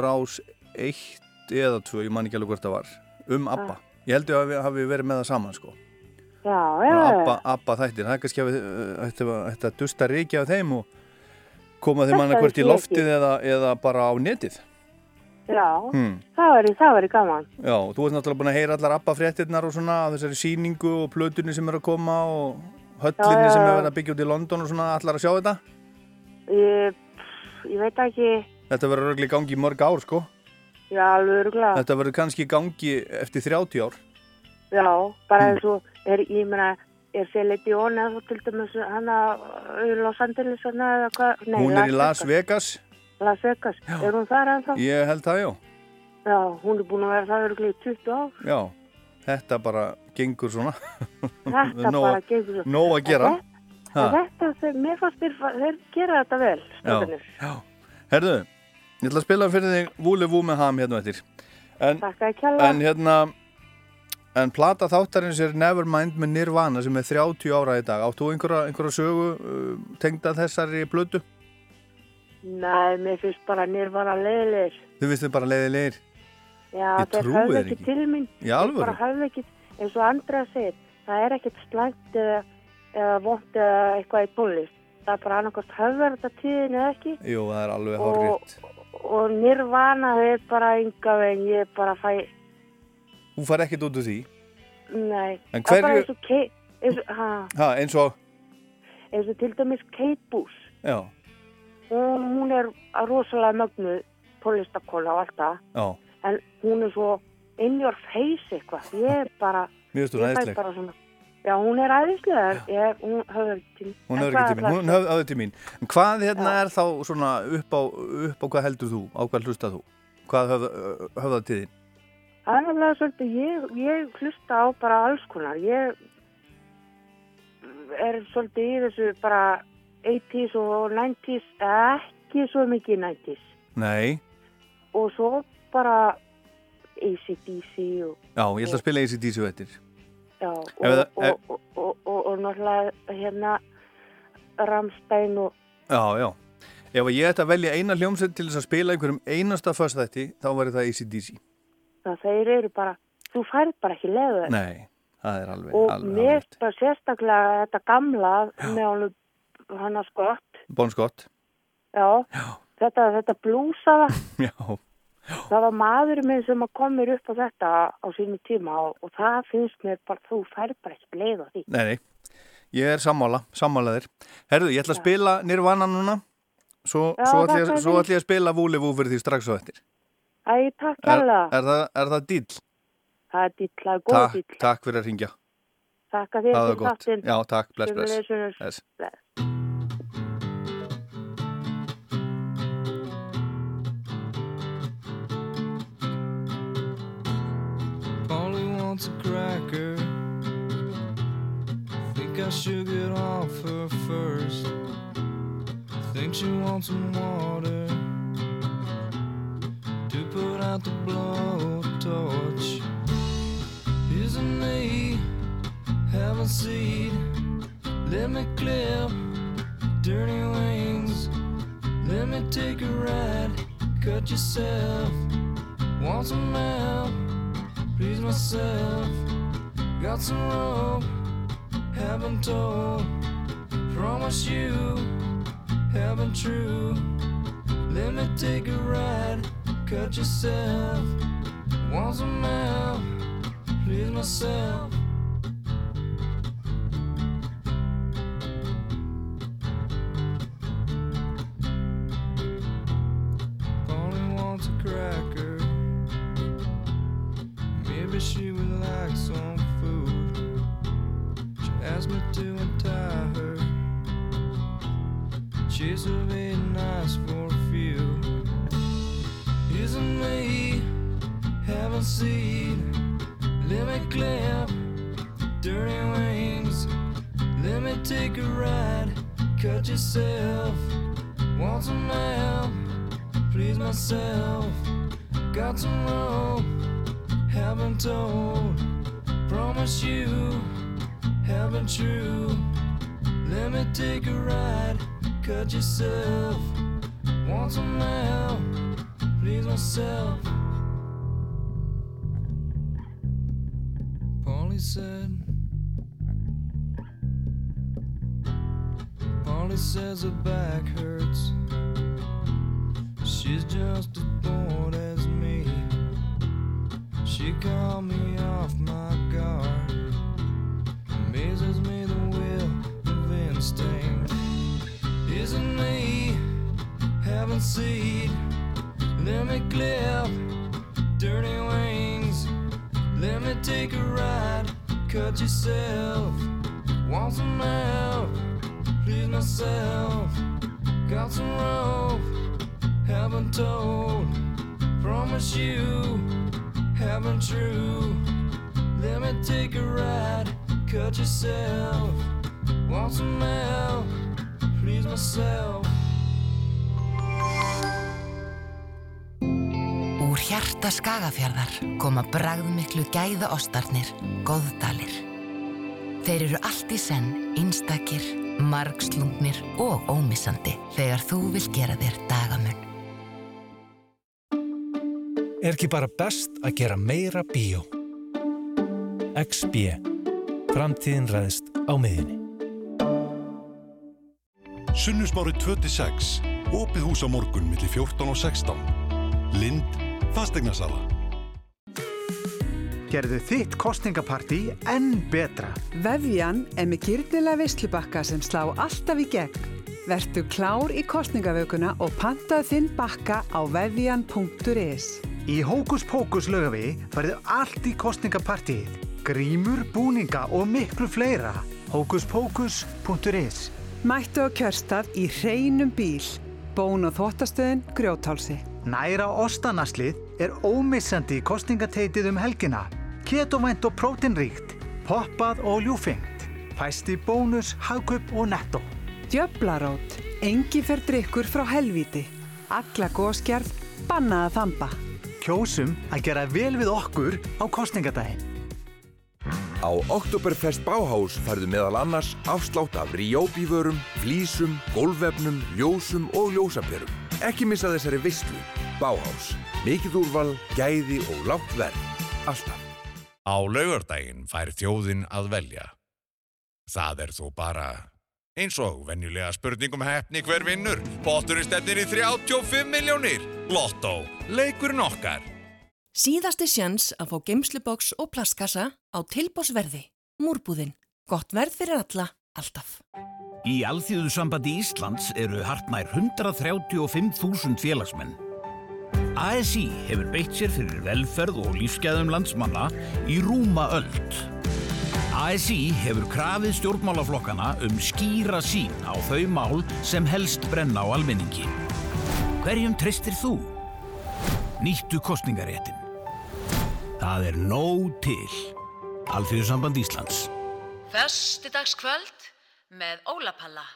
rás 1 eða 2, ég man ekki alveg hvort það var um Abba, ég held að hafi, hafi verið með það saman sko, Abba, Abba þættir, það er kannski að þetta, þetta dusta reykja af þeim og koma þeim annað hvert í loftið eða, eða bara á netið já. hmm. Það væri gaman. Já, þú ert náttúrulega búin að heyra allar Abba fréttirnar og svona þessari síningu og plötunni sem er að koma og höllinni Já, já, sem er verið að byggja út í London og svona allar að sjá þetta Ég, ég veit ekki, Þetta verður örgli gangi í mörg ár sko já, alveg örgulega. Þetta verður kannski gangi eftir 30 ár Já, bara Mm. eins og, er, ég meina, er eða svo til dæmis hana í Los Angeles hana eða hvað? Nei, Hún er í Las Vegas Las Vegas, er hún þar ennþá? Ég held það, já Já, hún er búin að vera það í 20 ár. Já, þetta bara gengur svona Þetta Nóg bara gengur svo. Nóg að gera þetta, þeir, mér fannst þeir, þeir gera þetta vel, strákanir. já. Herðu, ég ætla að spila fyrir þig Vúli Vú með ham hérna eftir en, Takk að kjalla. en hérna En plata þáttarins er Nevermind með Nirvana sem er 30 ára í dag. Áttu einhverja, einhverja sögu uh, tengda þessari blödu? Nei, mér finnst bara nýrvara leiðilegir. Þið vistum bara leiðilegir. Já, höfðu þér ekki ekki. til mín. Í alvöru? Þeir bara höfðu ekki, eins og Andrea segir, það er ekkert slæmt eða, eða vond eða eitthvað í tónlist. Það er bara annarkost höfður þetta tíðin eða ekki. Jú, það er alveg Og- hárrétt. Og nýrvana er bara ynga veginn, ég bara fæ, Þú far ekkert út úr því. nei. En Það er bara eins og, Kate, eins, og, ha, Ha, eins og, eins og til dæmis Kate Bush. já, Hún, hún er rosalega mögnuð tónlistakóla og allt það. já, En hún er svo in your face eitthvað. Ég er bara... Ég bara svona, já, hún er aðeinslega, ég, hún höfður ekki til Hún en hefur hvað hérna er þá svona upp á, upp á hvað heldur þú? Á hvað hlustað þú? Hvað höfða, höfða til þín? Náttúrulega svolítið, ég, ég hlusta á bara alls konar, ég er svolítið í þessu bara 80s og 90s, ekki svo mikið 90s Nei, og svo bara ACDC og, já, ég ætla að spila ACDC eftir. já, og, Ef það- og, og, og, náttúrulega hérna Ramstein og Já, já. Ef ég ætti að velja eina hljómsveit til þess að spila einhverjum einasta föstætti, þá væri það ACDC. Það þeir eru bara, þú færð bara ekki leðu þeim. Nei, það er alveg, og alveg, mér alveg. bara sérstaklega þetta gamla með honum hann að skott Bon Scott. já, þetta, þetta blúsaða Já, það var maður minn sem að kom mér upp á þetta á sínu tíma og, og það finnst mér bara, þú færð bara ekki á því nei, nei. Ég er sammála, sammálaðir. Herðu, ég ætla að spila Nirvana núna. Svo, Já, svo, ætla ég, að spila Vúli Vú fyrir því strax á eftir. Æ, takk Er, hérlega, er, það, er það dýll? það er dýll, það er góð Takk, dýll takk fyrir að ringja. Takk að er fyrir gott. þáttinn. Já, takk, bless, bless. Bless. Bless. Polly wants a cracker. Think I should get off her first. Think she wants some water to put out the blowtorch. Isn't me? Have a seat. Let me clip dirty wings. Let me take a ride. Cut yourself. Want some help? please myself. Got some rope, haven't told. Promise you, haven't true. Let me take a ride, cut yourself. Want some help, please myself. Haven't. Promise you, haven't true. Let me take a ride, cut yourself. Want some help, please myself. Polly said. Polly says her back hurts. She's just as bored as. She called me off my guard. Amazes me the will of instinct. Isn't me having seed? Let me clip dirty wings. Let me take a ride. Cut yourself. Want some help? Please myself. Got some rope. Haven't told. Promise you. Haven't true. Let me take a ride. Cut yourself. Want some help? Please myself. Úr hjarta Skagafjarðar koma bragðmiklu gæða ostarnir, góðdalir. Þeir eru allt í senn, einstakir, margslungnir og ómissandi þegar þú vil gera þér dagamun. Er ekki bara best að gera meira bíó? XB. Framtíðin ræðist á miðjunni. Sunnusmári 26. Opið hús á morgun millir 14 og 16. Lind, fasteignarsala. Gerðu þitt kostningapartí enn betra. Vefjan er með gyrnilega veslubakka sem slá alltaf í gegn. Vertu klár í kostningavökuna og pantaðu þinn bakka á vefjan.is. Í Hókus Pókus lögavi farið allt í kostningapartíið. Grímur, búninga og miklu fleira. Hókuspókus.is Mættu á kjörstað í hreinum bíl. Bón og þóttastöðin Grjótálsi. Næra ostanaslið er ómissandi í kostningateitið um helgina. Ketovænt og prótinríkt, poppað og ljúfengt. Fæst í bónus, hagkup og netto. Djöflarót. Engi fer drikkur frá helvíti. Alla góðskjærð, bannaða þamba. Kjósum að gera vel við okkur á kostningadaginn. Á Oktoberfest Bauhaus færðu meðal annars afslátt af Ryobi-vörum, flísum, gólvefnum, ljósum og ljósaperum. Ekki missa þessari visslu. Bauhaus. Mikið úrval, gæði og lágt verð. Alltaf. Á laugardaginn fær þjóðin að velja. Það er þó bara eins og venjulega spurningum hefni hver vinnur. Bótturinn stefnir í 35 miljónir. Lotto. Leikurinn okkar. Síðasti sjans að fá geimsluboks og plastkassa á tilbósverði. Múrbúðinn. Gott verð fyrir alla, alltaf. Í Alþjóðu sambandi Íslands eru hartnær 135.000 félagsmenn. ASI hefur beitt sér fyrir velferð og lífsgæðum landsmanna í rúma öld. ASI hefur krafið stjórnmálaflokkana um skýra sín á þau mál sem helst brenna á almenningi. Hverjum treystir þú? Nýttu kostningaréttin. Það er nóg til. Alþjóðsamband Íslands. Föstudagskvöld með Ólapalla.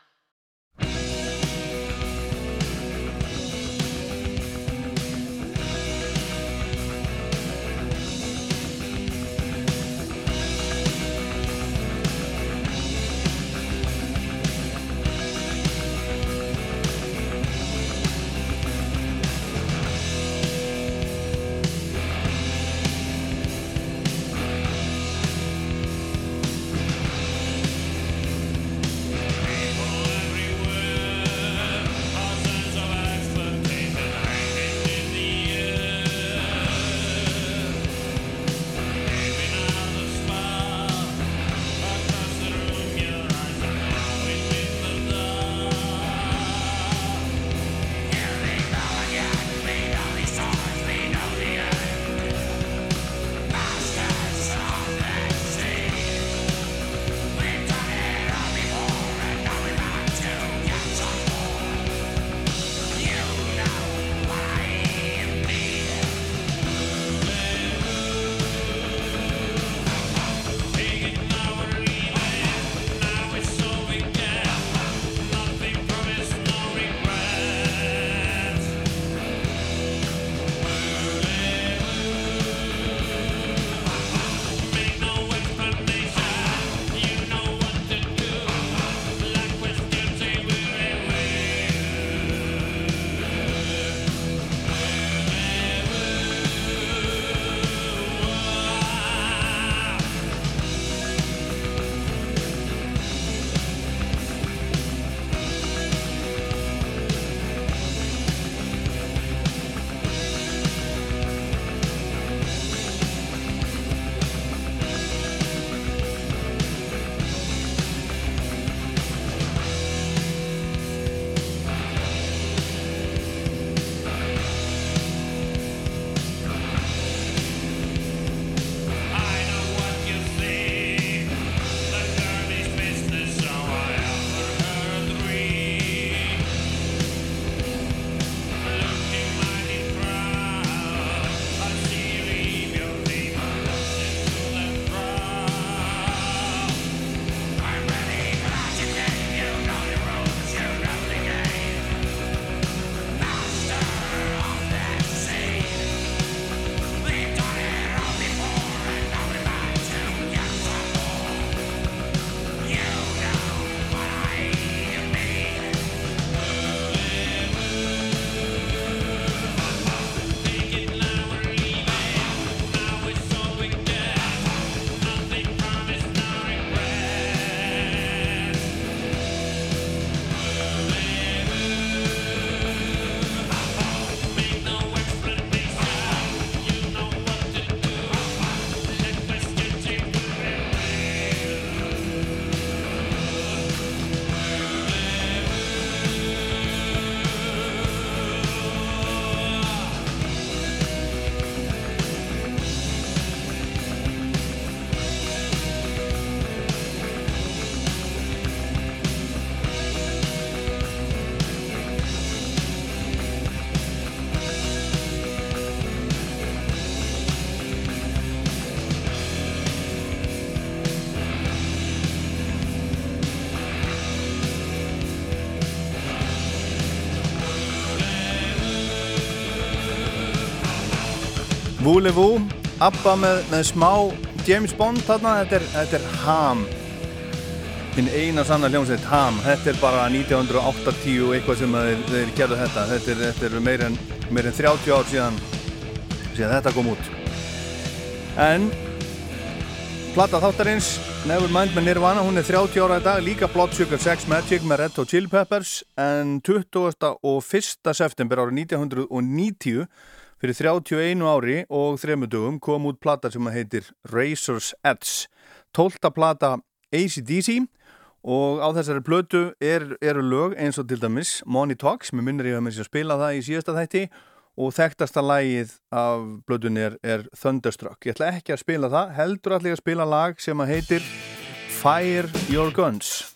Voulez-vous, Abba með, með smá James Bond þarna, þetta er, þetta er Ham minn eina sanna hljómsveit Ham, þetta er bara 1980 og eitthvað sem þeir, þeir gerðu þetta þetta er, þetta er meir, en, meir en 30 ár síðan síðan þetta kom út en platta þáttarins Nevermind með Nirvana, hún er 30 ára í dag líka Blood Sugar Sex Magic með Red Hot Chili Peppers en 20. og 1. september árið 1990 fyrir 31 ári og þremudugum kom út plata sem heitir Razor's Edge 12. plata ACDC og á þessari plötu er, eru lög eins og til dæmis Money Talks, mér minnir ég að mér að spila það í síðasta þætti og þekktasta lægið af blöðunni er, er Thunderstruck. Ég ætla ekki að spila það, heldur allir að spila lag sem að heitir Fire Your Guns.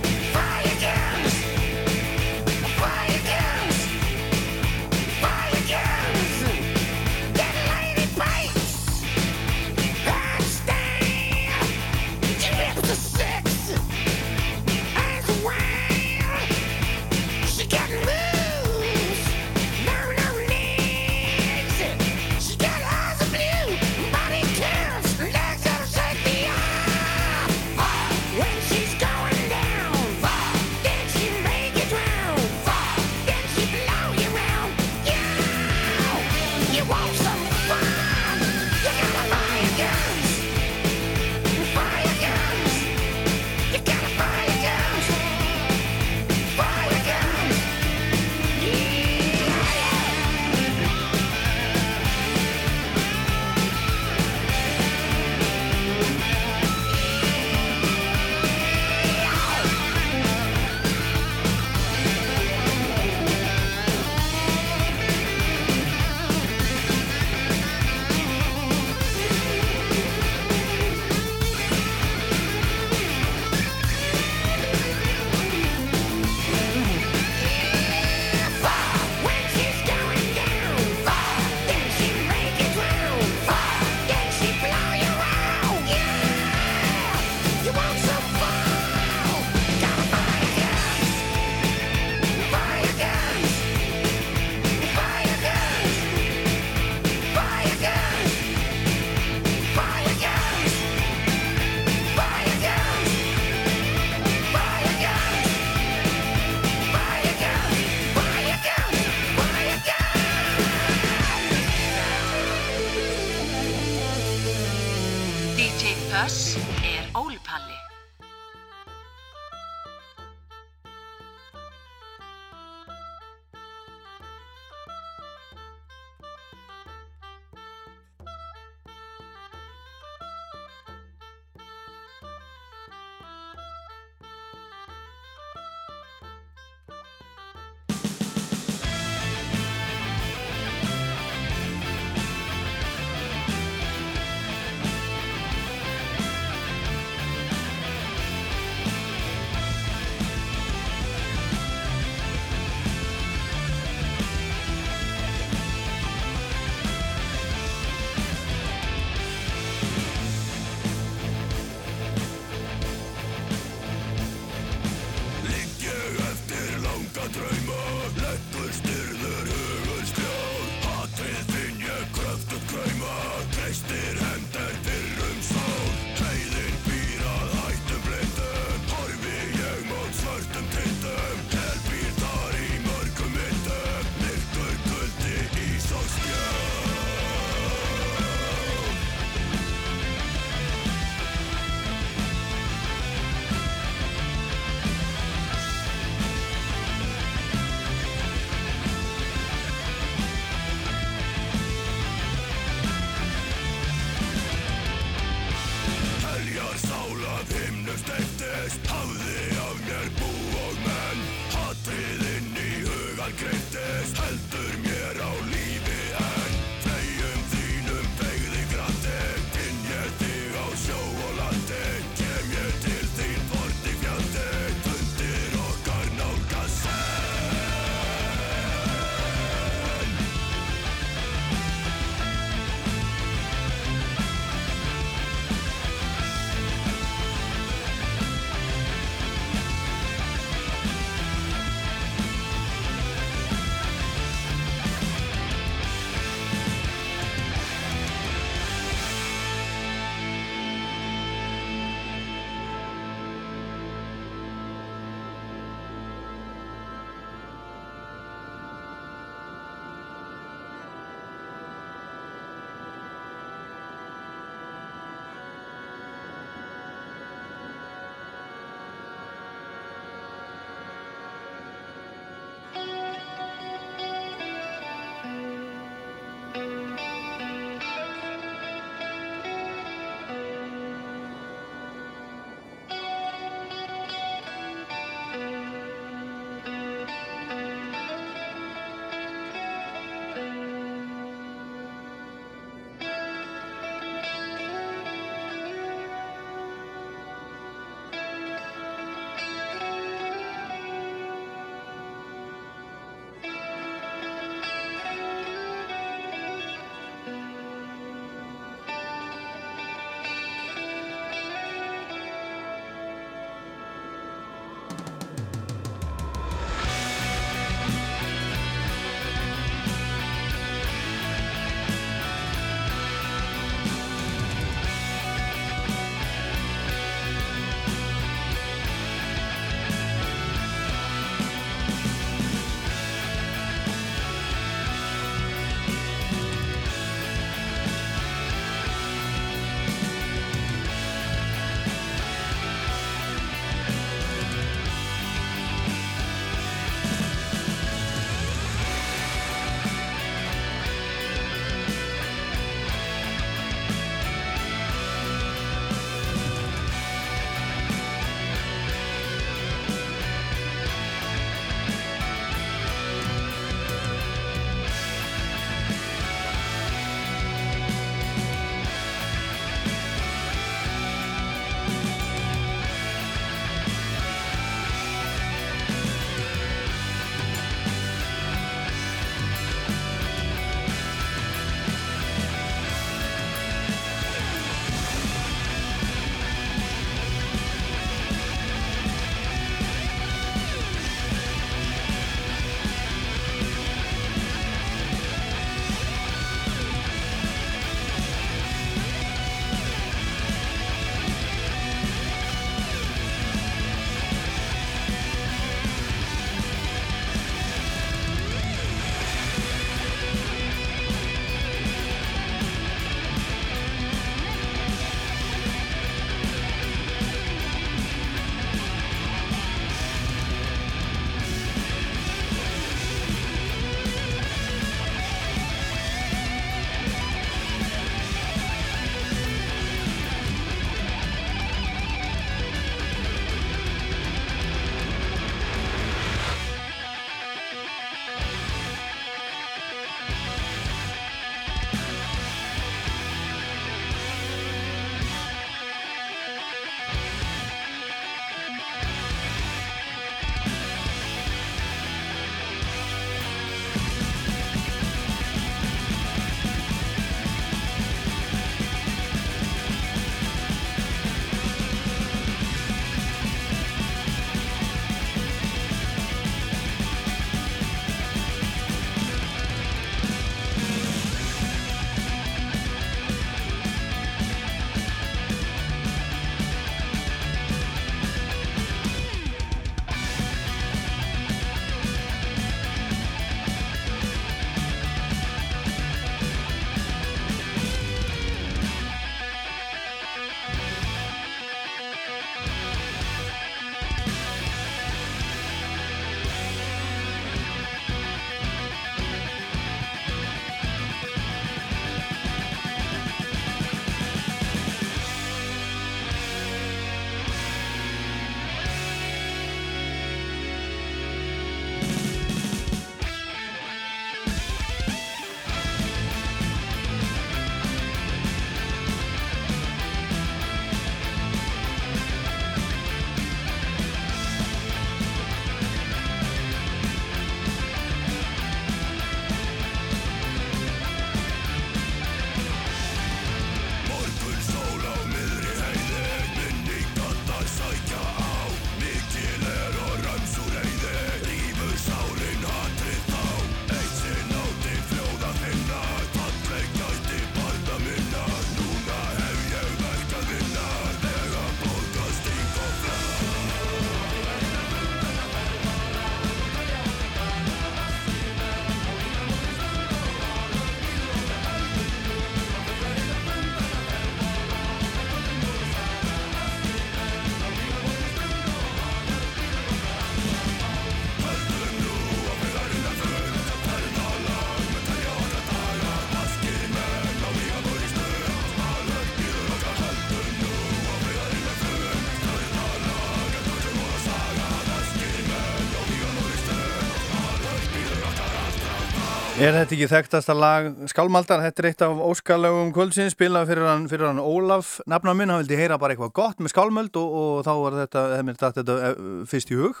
Er þetta ekki þekktasta lag Skálmaldar? Þetta er eitt af óskalögum kvöldsins spilað fyrir hann, fyrir hann Ólaf nafna minn, hann vildi heyra bara eitthvað gott með skálmöld og, og þá var þetta, dætt þetta eh, fyrst í hug.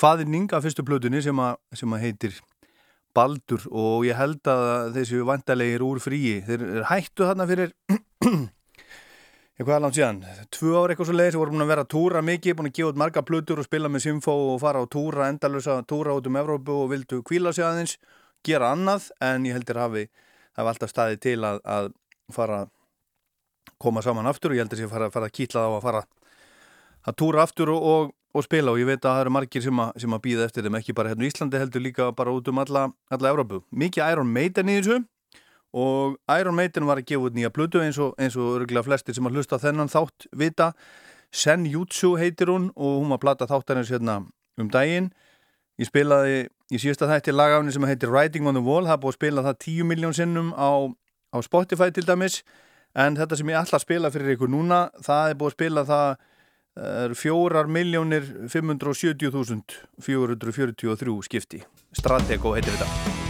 Hvaðinning af fyrstu plötunni sem, a, sem að heitir Baldur? Og ég held að þessi vandalegir úr fríi, þeir hættu þarna fyrir eitthvað langt síðan, tvö ár eitthvað svo leiðis voru búin að vera að túra mikið, búin að gefa út marga plötur og spila með Symfó og fara á túra endalösa túra út um Evrópu og vildu kvíla sig aðeins gera annað en ég heldur hafi hafi alltaf staðið til að, að fara koma saman aftur og ég heldur ég fara, fara að kýtla á að fara að túra aftur og, og, og spila. Og ég veit að það eru margir sem að, sem að býða eftir þeim ekki bara hérna í Íslandi heldur líka bara út um alla, alla Európu. Mikið Iron Maiden í þessu og Iron Maiden var að gefa út nýja blödu eins og, eins og örgulega flestir sem að hlusta þennan þátt vita. Senjutsu heitir hún og hún var að plata þáttarins hérna um daginn. Ég spilaði í síðasta þætti lagafni sem heitir Writing on the Wall, það er búið að spila það 10 miljón sinnum á, á Spotify til dæmis, en þetta sem ég ætla að spila fyrir ykkur núna, það er búið að spila það er 4 miljónir 570.443 skipti. Stratego heitir þetta.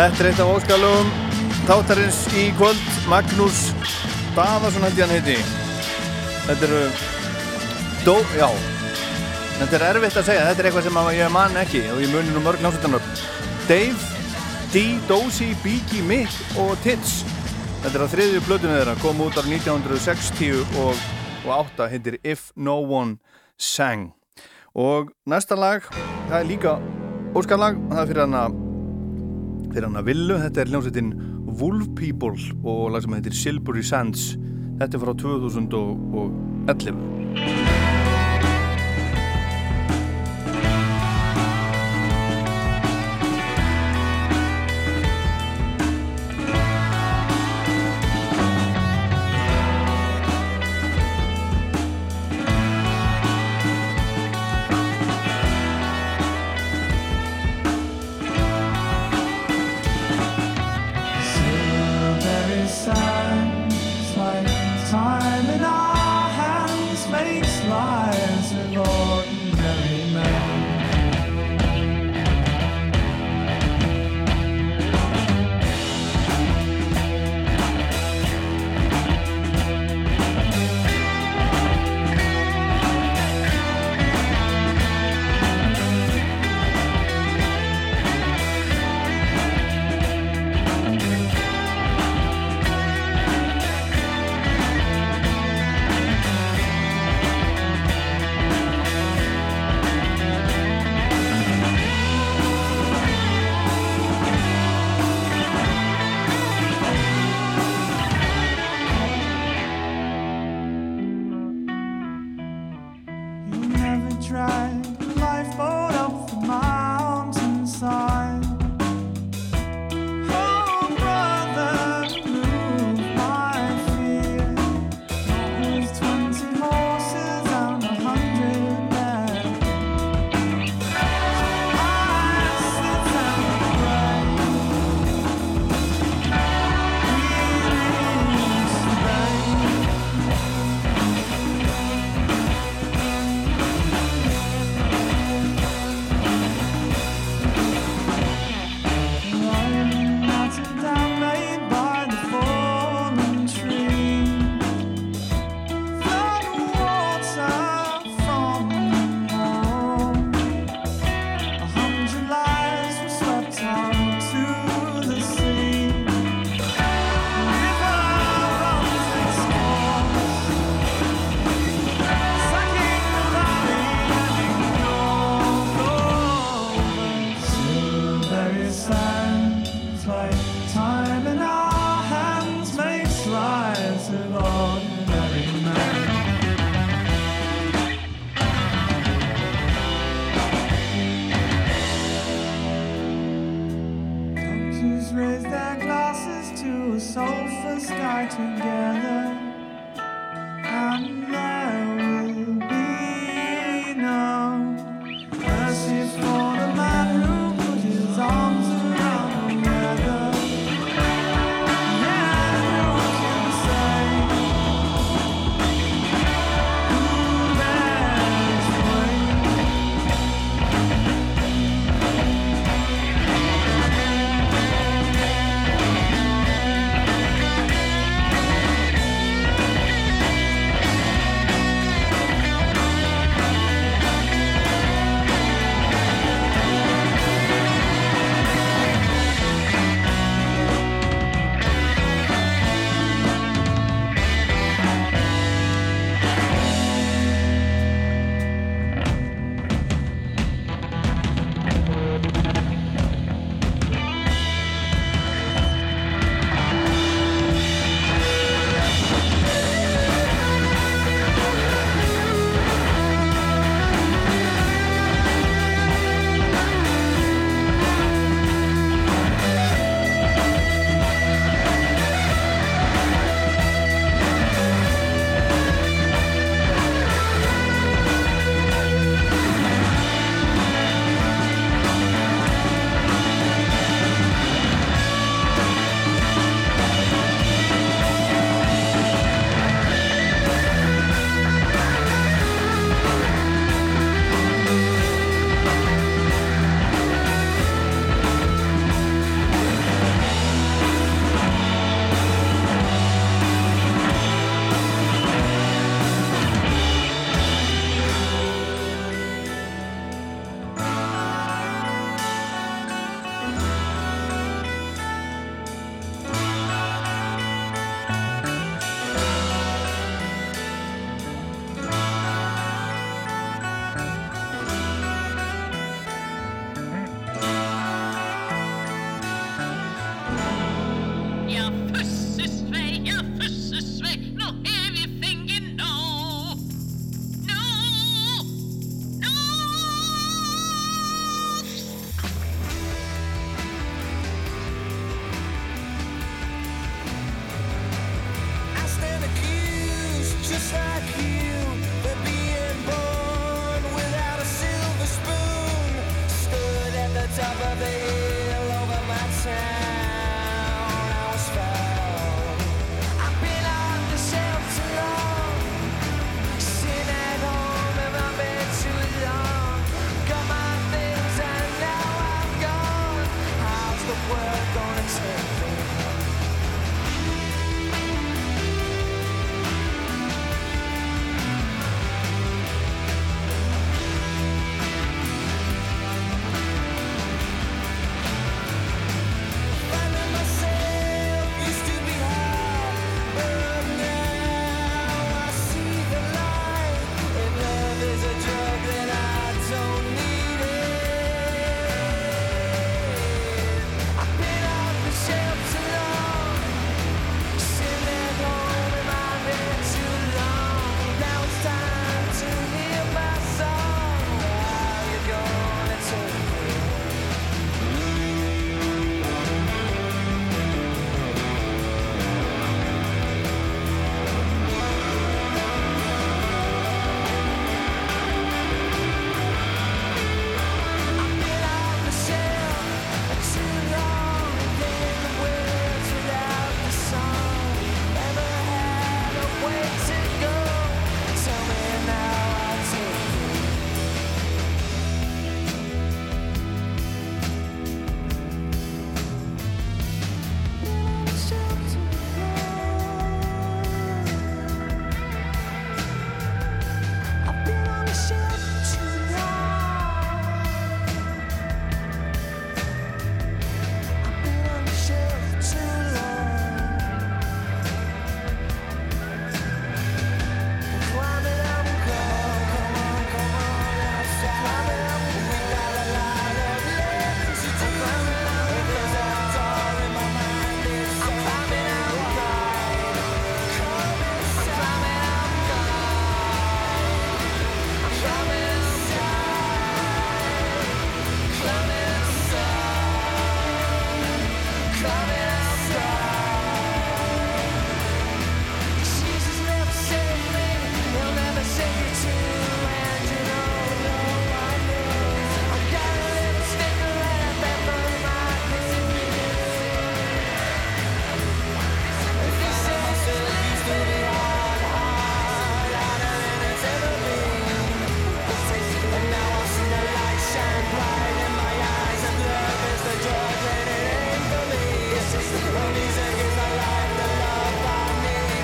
Þetta er eitt af óskalum Þáttarins í kvöld. Magnús Dafarsson hætti hann heiti. Þetta eru Dó, já. Þetta er erfitt að segja, þetta er eitthvað sem ég man ekki og ég munir nú mörg náttúrulega Dave, D, Dósi, Biggie, Mick og Tits. Þetta er að þriðju blödu með þeirra. Kom út á 1960 og, og átta. Hittir If No One Sang. Og næsta lag það er líka óskalag. Það er fyrir hann að fyrir hann að villu. Þetta er hljómsveitin Wolf People og lag sem heitir Silbury Sands. Þetta er frá 2011.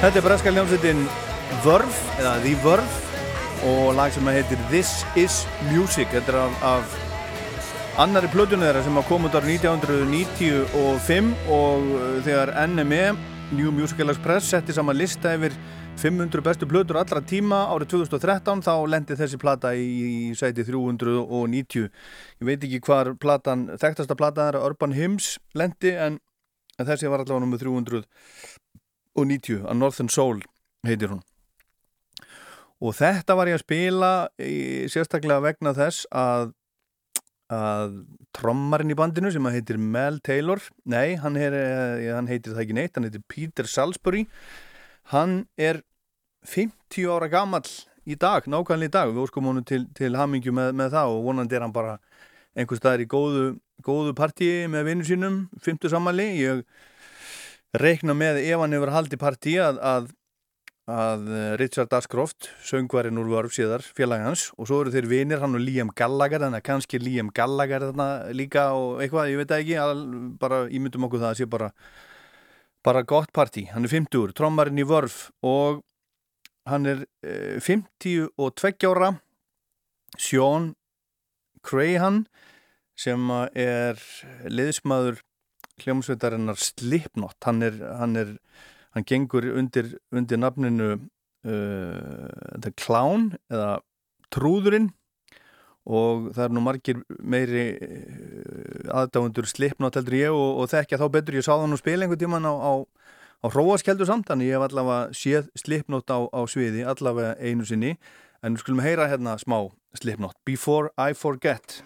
Þetta er breska hljómsveitin Verve, eða The Verve og lag sem heitir This Is Music. Þetta er af, af annari plötunni þeirra sem kom út árið 1995 og uh, þegar NME, New Musical Express setti saman lista yfir 500 bestu plötur allra tíma árið 2013 þá lendi þessi plata í, sæti 390 ég veit ekki hvar platan, þekktasta plata er Urban Hymns lendi en, þessi var allavega nummið 390 að Northern Soul heitir hún. Og þetta var ég að spila í, sérstaklega vegna þess að að trommarinn í bandinu sem heitir Mel Taylor nei, hann, er, hann heitir það ekki neitt hann heitir Peter Salisbury. Hann er 50 ára gammal í dag, nákvæmlega í dag. Við óskum honum til, til hamingju með, með það og vonandi er hann bara einhvers staðar í góðu, góðu partíi með vinnu sínum 50 sammali ég reikna með ef hann hefur haldið partí að, að, að Richard Ashcroft söngvarinn úr vörf síðar félagi hans og svo eru þeir vinir hann og Liam Gallagher þannig að kannski Liam Gallagher þarna líka og eitthvað, ég veit ekki all, bara ímyndum okkur það að sé bara bara gott partí, hann er 50 trommarinn í vörf og hann er eh, 52 ára Sean Crahan sem er liðsmaður hljómsveitarinnar Slipknot. Hann er, hann er hann gengur undir, undir nafninu uh, The Clown eða Trúðurinn og það er nú margir meiri aðdáðundur Slipknot heldur ég og, og þekkja þá betur. Ég sá það nú spila einhvern tíman á, á, á hróaskeldu samt þannig ég hef allavega séð Slipknot á, á sviði allavega einu sinni. En við skulum heyra hérna smá Slipknot Before I Forget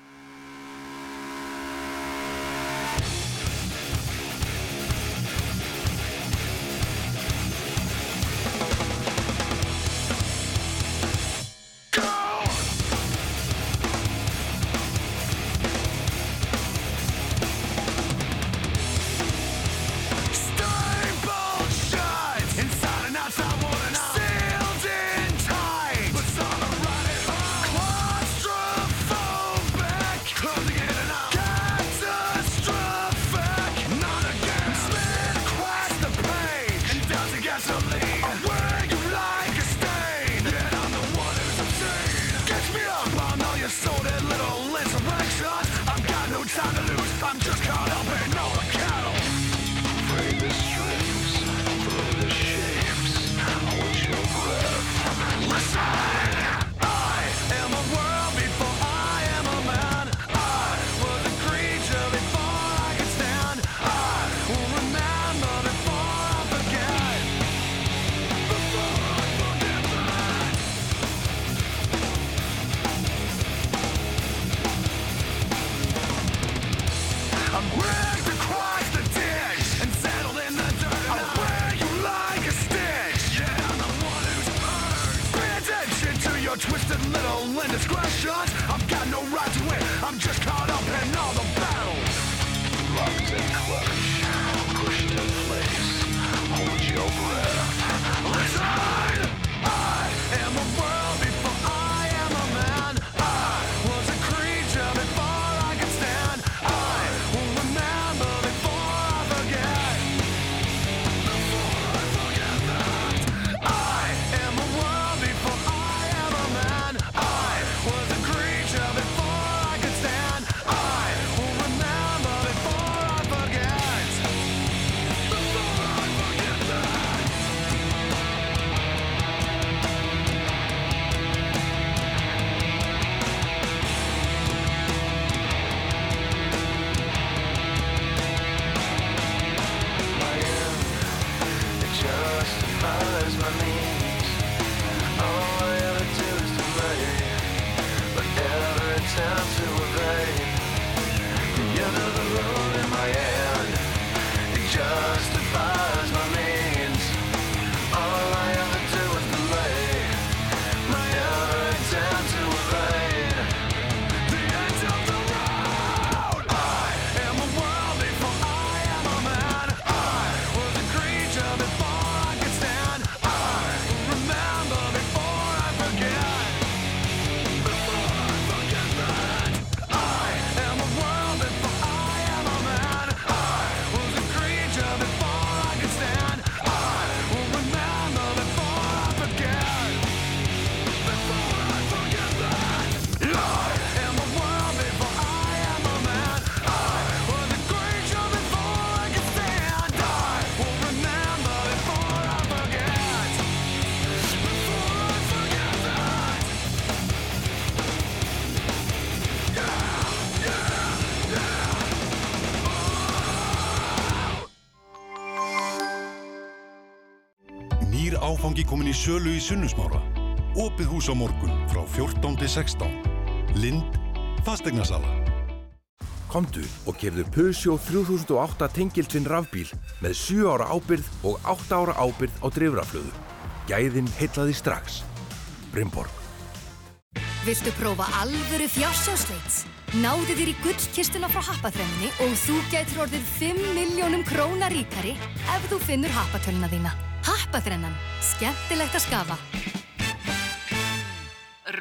í sölu í Sunnusmára. Opið hús á morgun frá 14 til 16. Lind, fastegnarsala. Komdu og gefðu Peugeot 3008 tengiltvinn rafbíl með 7 ára ábyrð og 8 ára ábyrð á drifraflöðu. Gæðin heitlaði strax. Brimborg. Viltu prófa alvöru fjársjósleits? Náðu þér í gullkistuna frá happaþrenninni og þú getur orðið 5 miljónum króna ríkari ef þú finnur happatöluna þína. Happaþrennan. Skemmtilegt að skafa.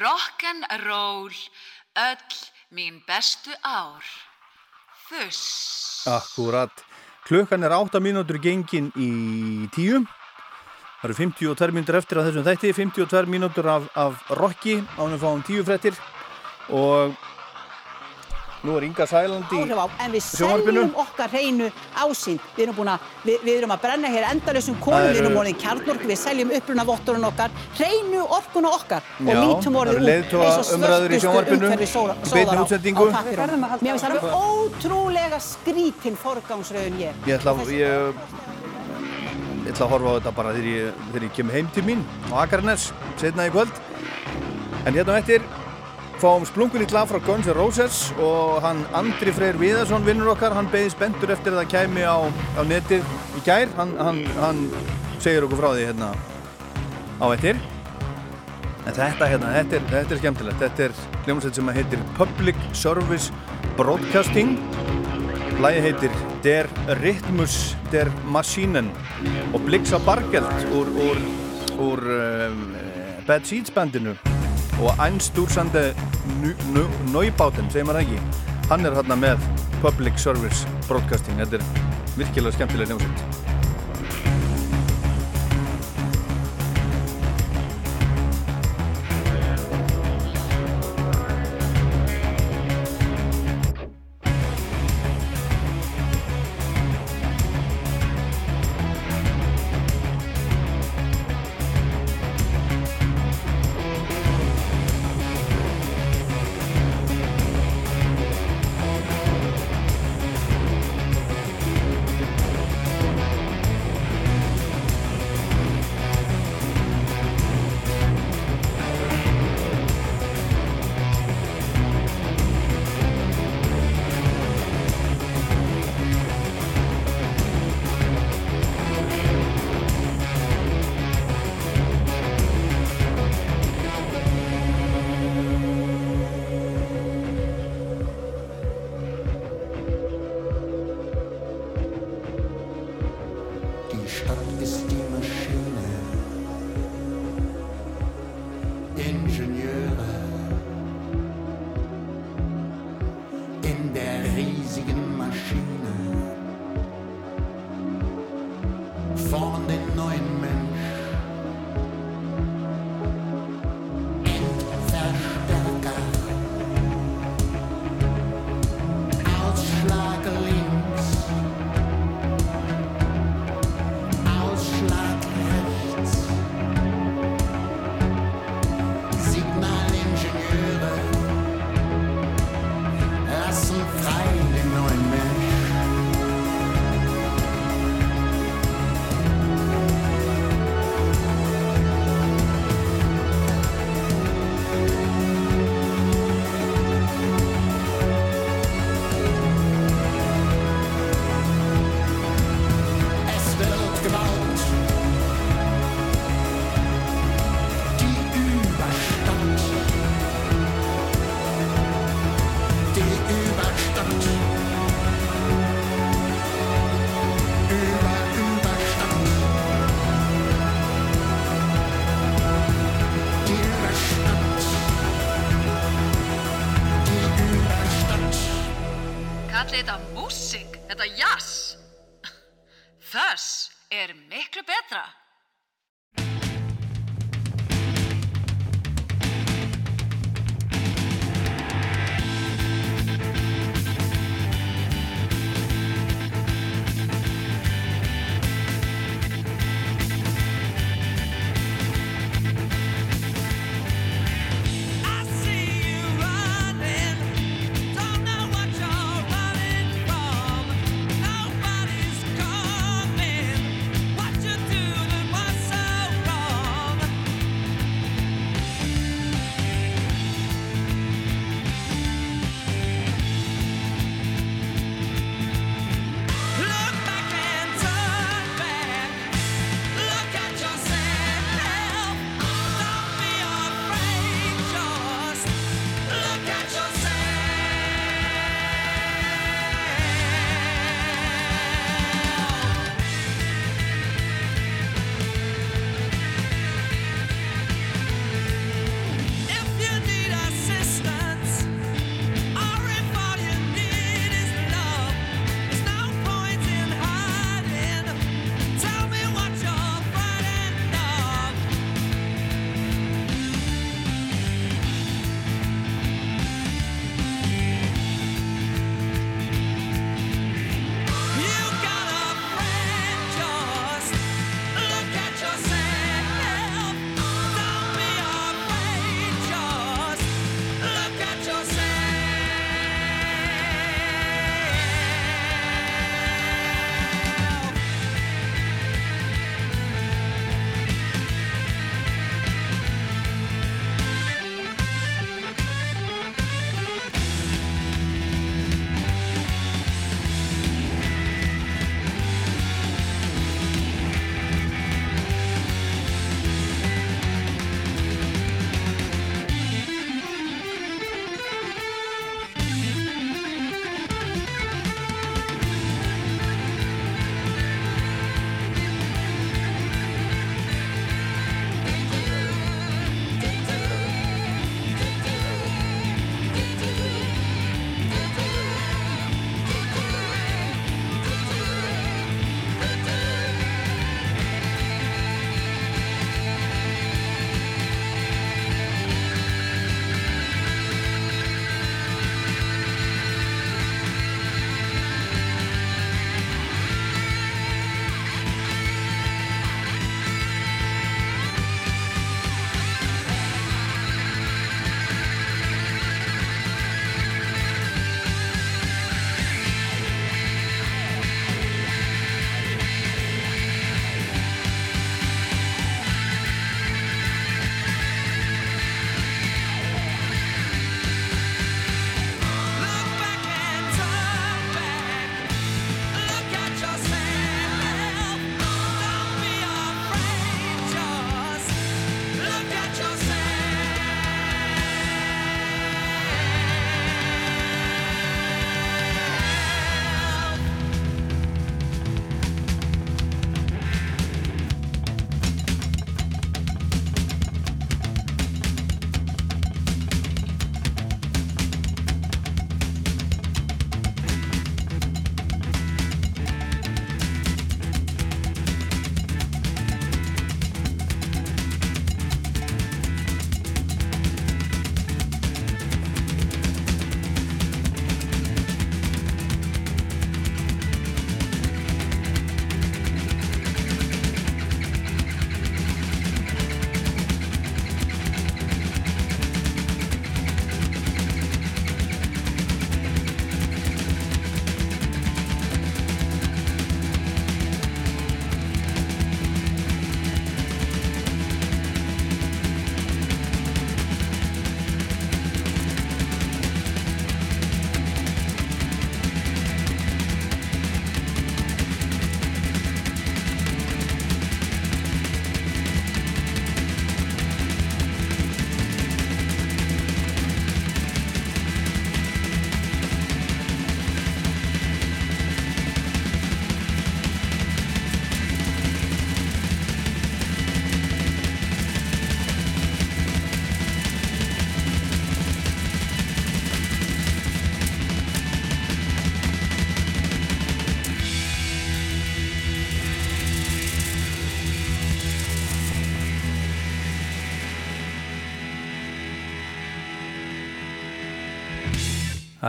Rock'n'roll, öll mín bestu ár. Fuss. Akkurat. Klukkan er 8 mínútur gengin í 10. Það eru 52 mínútur eftir að þessum þætti, 52 mínútur af, af rocki ánum fáum 10 frettir og nú er Inga Sæland í á, en við sjónvarpinu. seljum okkar hreinu ásýnd. Við erum búin að, við, við erum að brenna hér endalausum Það kólum, við eru- erum orðin kjarnorku, við seljum uppruna votturinn okkar, hreinu orkuna okkar og nýtum orðið út eins og umræður í svörtustu sjónvarpinu, umhverfi sólar á- útsendingu. á pappírunum. Mér finnst það alveg ótrúlega skrítin forgangsröðun ég. Ég ætla, að- ég, ég ætla að horfa á þetta bara þegar ég, þegar ég kem heim til mín á Akarnes, setna í kvöld. En hérna eftir fáum splunkunýtt lag frá Guns N' Roses og hann Andri Freyr Viðarsson vinnur okkar, hann beði spenntur eftir að það kæmi á, á netið í gær, hann, hann, hann segir okkur frá því hérna á eftir. En þetta hérna, þetta er, þetta er skemmtilegt, þetta er hljómsveit sem heitir Public Service Broadcasting. Lægi heitir Der Rhythmus der Maschinen og Blixa Bargeld úr, úr, úr um, Bad Seeds bandinu og Einstúrsande Neubáten, segir maður ekki? Hann er hérna með Public Service Broadcasting. Þetta er virkilega skemmtilega hljómsveit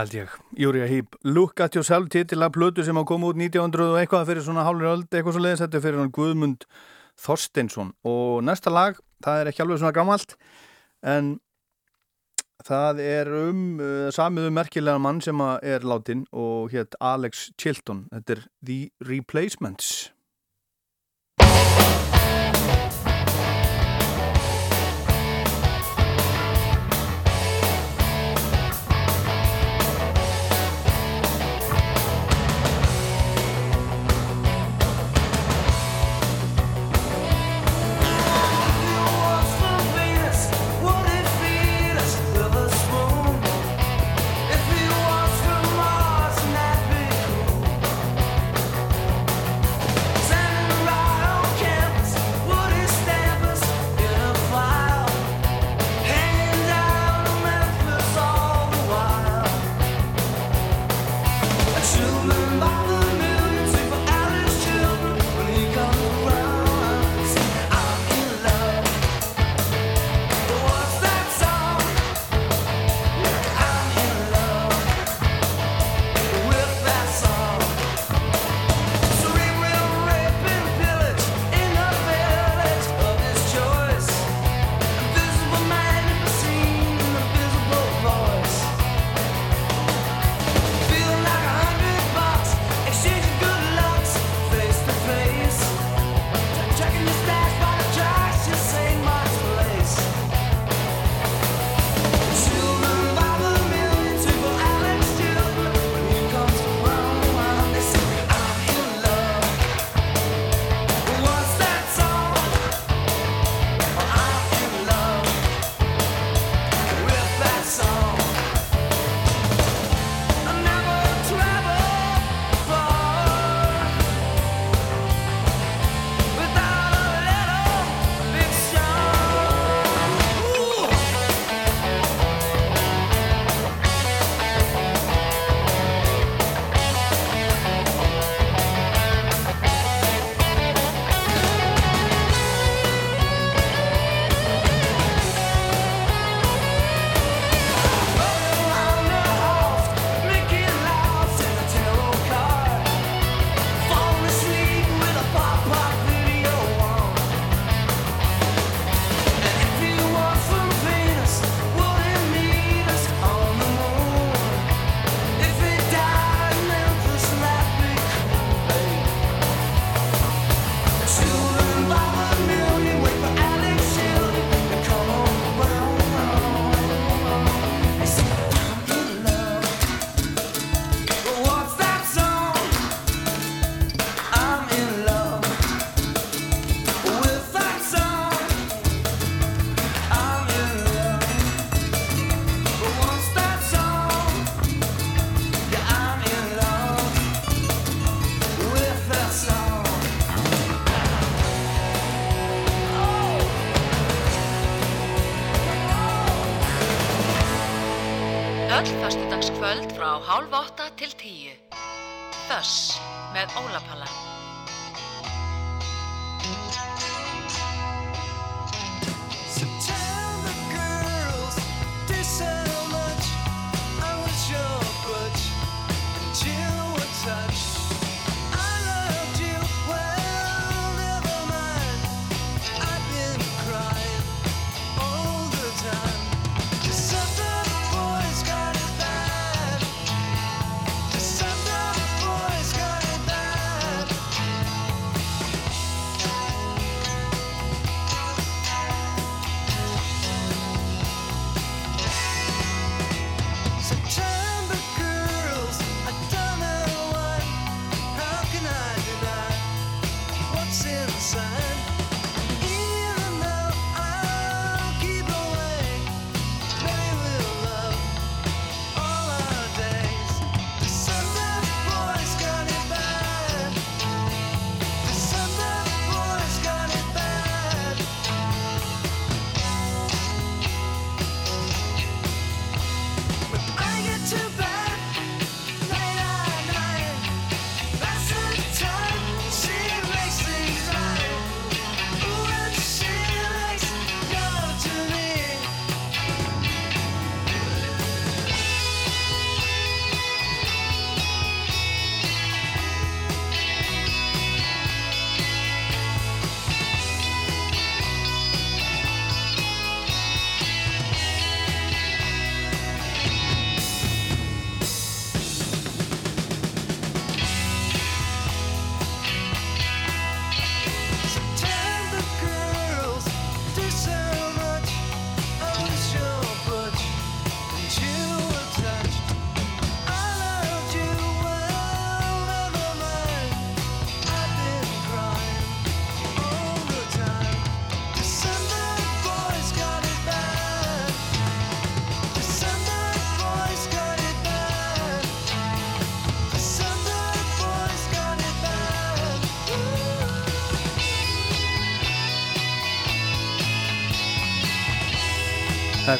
held ég. Júri að hýp Look at yourself titila plötu sem á komu út 1900 og eitthvað fyrir svona hálfur öld eitthvað svo leiðis, þetta er fyrir hann Guðmund Þorstinsson og næsta lag það er ekki alveg svona gammalt en það er um eh, uh, samiðu um merkilega mann sem er látin og hétt Alex Chilton. Þetta er The Replacements.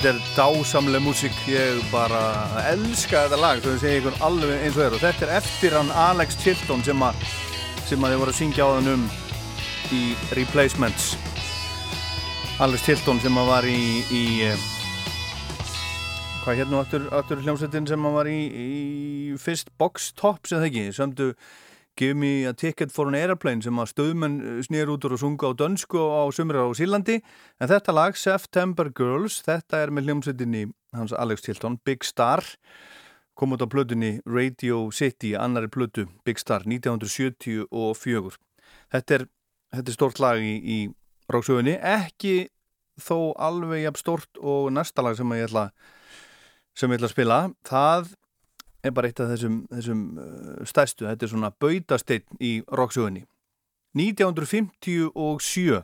Þetta er dásamlega músík, ég bara elska þetta lag, þau segja ykkur alveg eins og er. Og þetta er eftir hann Alex Chilton sem að, sem að þið voru að syngja á þann um í Replacements. Alex Chilton sem að var í, í eh, hvað hérna aftur hljómsveitin sem að var í, í fyrst Box Tops eða ekki, sömdu Give me a ticket for an airplane sem að stöðmenn snýr út úr og sunga á dönsku á sumra á Sílandi en þetta lag, September Girls þetta er með hljómsveitinni hans Alex Tilton, Big Star kom út á plötunni Radio City annari plötu, Big Star 1974 þetta er, þetta er stort lag í, í ráksögunni, ekki þó alveg jafn stort og næsta lag sem ég ætla sem ég ætla að spila, það er bara eitt af þessum, þessum uh, stærstu, þetta er svona bautasteinn í roksögunni. 1957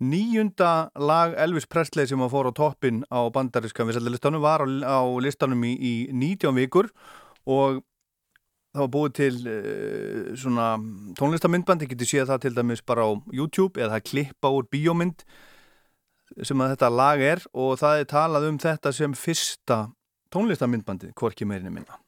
nýjunda lag Elvis Presley sem að fór á toppin á bandariska viðsætlistanum var á, á listanum í, í 19 vikur og það var búið til uh, svona tónlistamindband, ég geti séð það til dæmis bara á YouTube eða það klippa úr bíómynd sem að þetta lag er og það er talað um þetta sem fyrsta tónlistamindbandi, hvorki meirinni minna.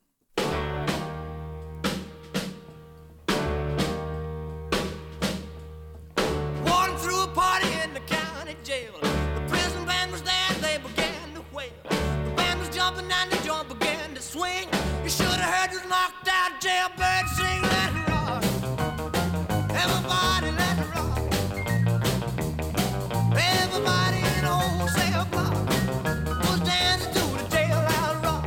Swing. You should have heard this knocked out jailbird sing, let it rock. Everybody let it rock. Everybody in the whole cell block was dancing to the jailhouse rock.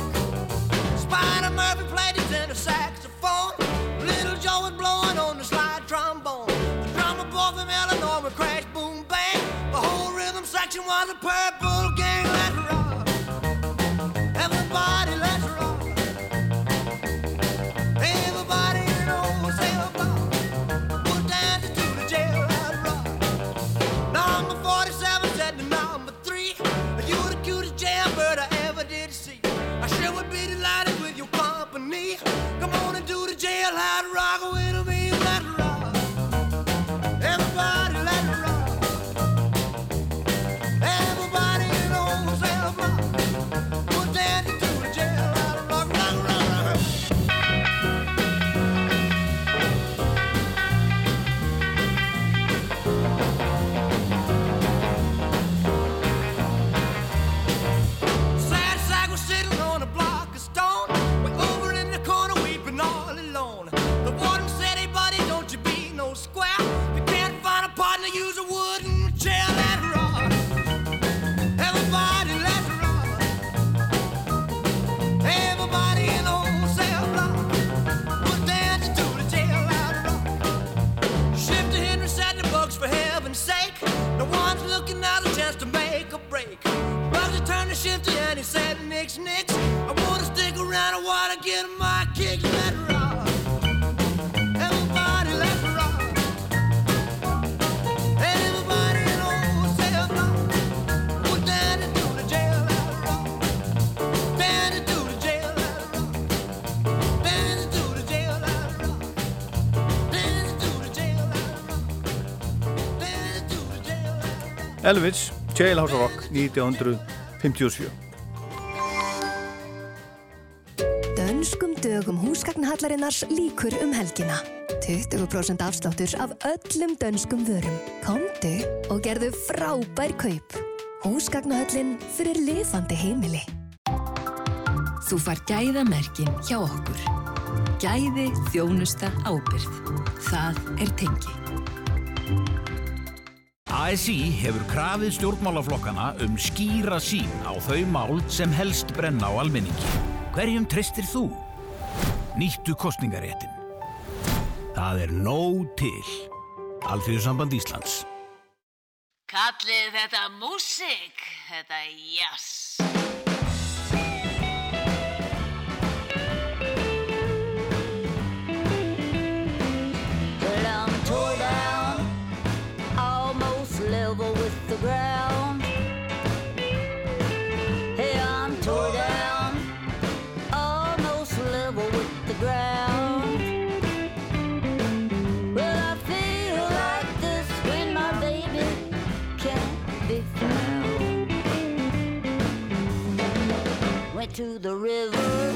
Spider Murphy played his tenor saxophone. Little Joe was blowing on the slide trombone. The drummer boy from Illinois would crash, boom, bang. The whole rhythm section was a purple gang. Let's rock. And do Shifter and he said, Nix, Nix, I wanna stick around, I wanna get my kicks. Dancing to the jailhouse rock. Dancing to the jailhouse rock. Dancing to the jailhouse rock. Dancing to the jailhouse rock. Dancing to the jailhouse rock. Elvis, Jailhouse Rock 1957 Dönskum dögum húsgagnahallarinnars líkur um helgina. 20% afsláttur af öllum dönskum vörum. Komdu og gerðu frábær kaup. Húsgagnahöllin fyrir lifandi heimili. Þú far gæðamerkin hjá okkur. Gæði, þjónusta, ábyrð. Það er tengi. ASI hefur krafið stjórnmálaflokkana um skýra sín á þau mál sem helst brenna á almenningi. Hverjum treystir þú? Nýttu kostningaréttin. Það er nóg til. Alþjóðsamband Íslands. Kallið þetta músík, þetta jazz. to the river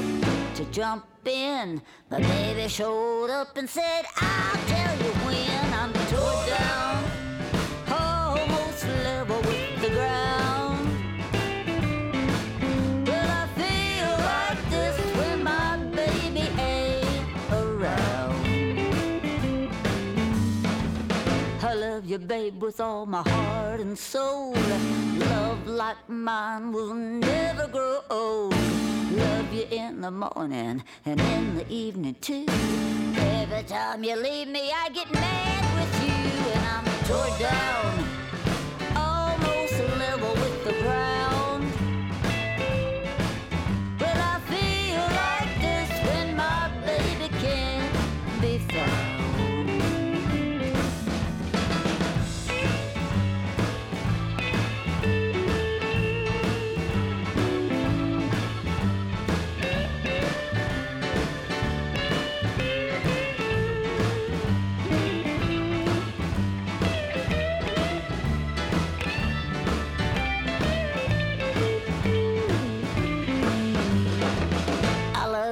to jump in. But baby showed up and said, I'll tell you when I'm tore down. You, babe, with all my heart and soul. Love like mine will never grow old. Love you in the morning and in the evening too. Every time you leave me, I get mad with you, and I'm tore down, almost level with the ground.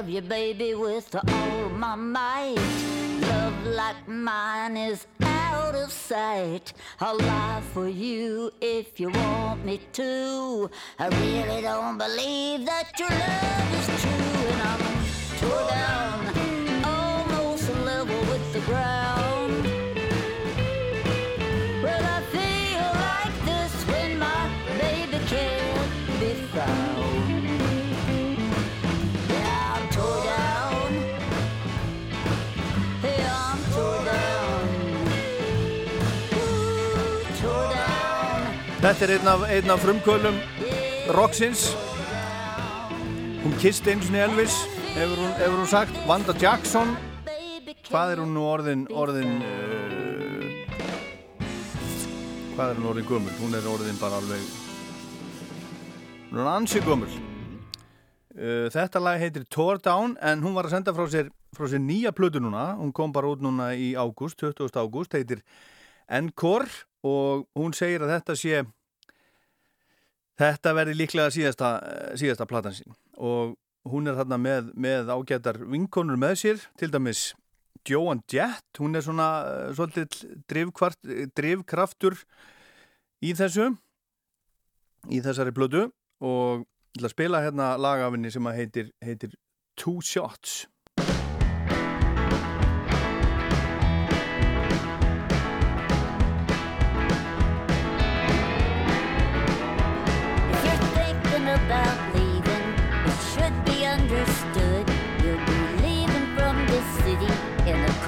Love you, baby, with all my might. Love like mine is out of sight. I'll lie for you if you want me to. I really don't believe that your love is true, and I'm tore down, almost level with the ground. But I Þetta er einn af, einn af frumkvölum Roxins Hún kist eins og Elvis hefur hún, hefur hún sagt. Vanda Jackson. Hvað er hún nú orðin orðin uh, Hvað er hún orðin gömul? Hún er orðin bara alveg Hún er ansi gömul. Uh, Þetta lag heitir Tore Down en hún var að senda frá sér, frá sér nýja plötu núna. Hún kom bara út núna í ágúst 20. ágúst, heitir Encore og hún segir að þetta sé þetta verði líklega síðasta, síðasta platan sín. Og hún er þarna með, með ágætar vinkonur með sér, til dæmis Joan Jett, hún er svona uh, svolítið drifkvart, drifkraftur í þessu í þessari plötu. Og ég ætla að spila hérna lagafinni sem heitir, heitir Two Shots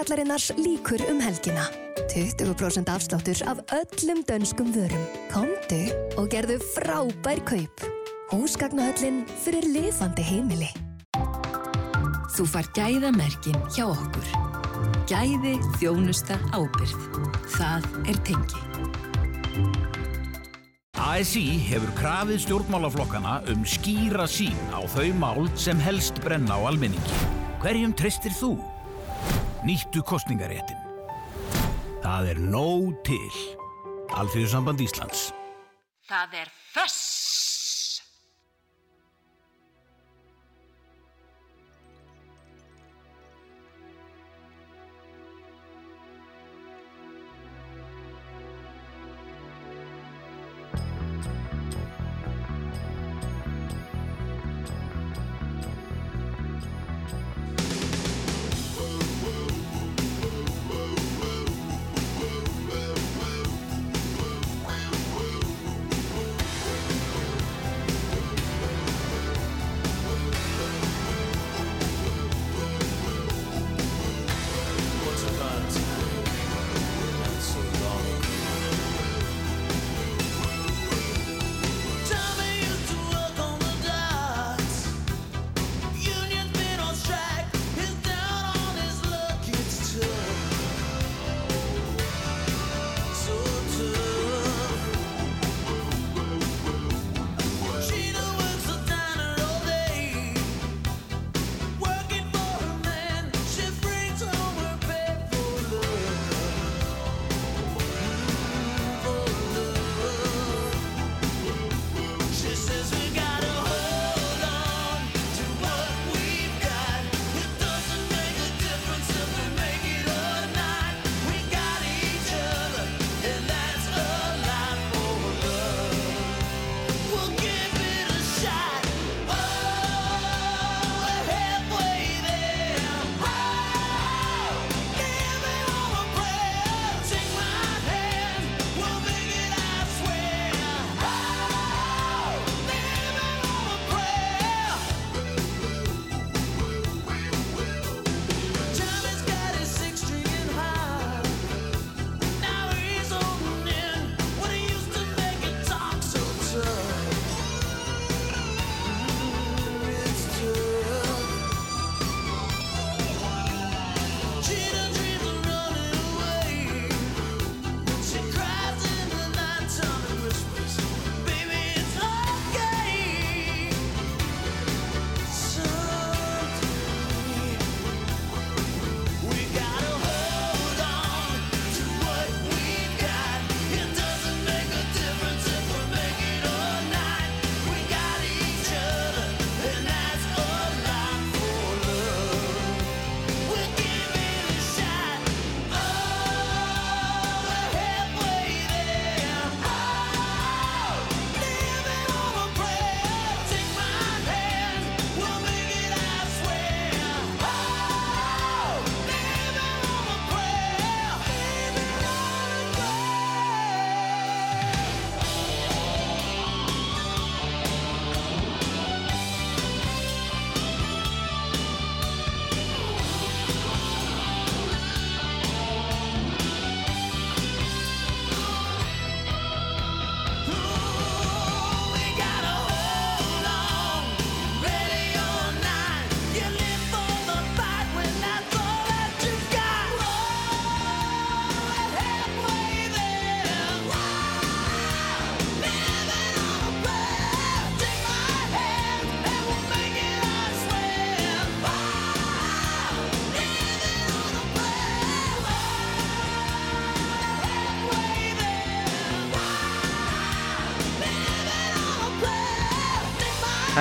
dönskuhallarinnars líkur um helgina. 20% afsláttur af öllum dönskum vörum. Komdu og gerðu frábær kaup. Húsgagnahöllin fyrir lifandi heimili. Þú far gæðamerkin hjá okkur. Gæði, þjónusta, ábyrð. Það er tengi. ASI hefur krafið stjórnmálaflokkana um skýra sín á þau mál sem helst brenna á almenningi. Hverjum tristir þú? nýttu kostningaréttin. Það er nóg til. Alþjóðsamband Íslands. Það er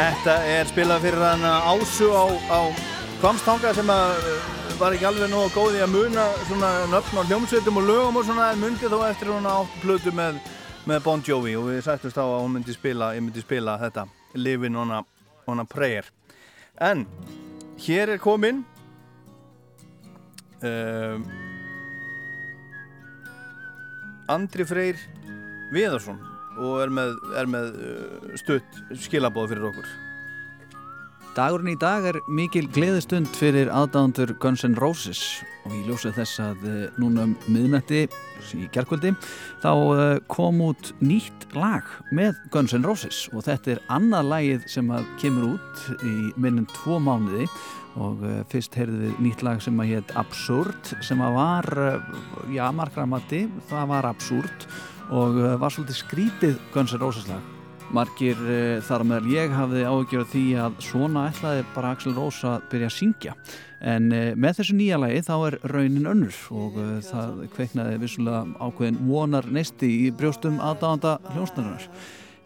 Þetta er spilað fyrir hann uh, Ásu á, á Kvamstanga sem að, var ekki alveg nógu góð í að muna svona nöfn á hljómsveitum og lögum og svona en mundi þó eftir hún átt plötu með, með Bon Jovi og við sættumst á að hún myndi spila, myndi spila þetta Livin on a Prayer. En hér er komin um, Andri Freyr Viðarsson og er með, er með uh, stutt skilabóð fyrir okkur. Dagurinn í dag er mikil gleðistund fyrir aðdándur Guns N' Roses og ég ljósa þess að uh, núna um miðnætti í gerðkvöldi þá uh, kom út nýtt lag með Guns N' Roses og þetta er annað lagið sem kemur út í minnum tvo mánuði og fyrst heyrðum við nýtt lag sem að hétt Absurd sem að var, já margramati, það var absurd og uh, var svolítið skrítið Guns N' Roses lag. Margir uh, þar meðal ég hafði áhugjörð því að svona ætlaði bara Axl Rose að byrja að syngja. En uh, með þessu nýja lagi þá er raunin önnur og það kveiknaði vissulega ákveðin vonar neisti í brjóstum aðdáðanda hljónstunarnar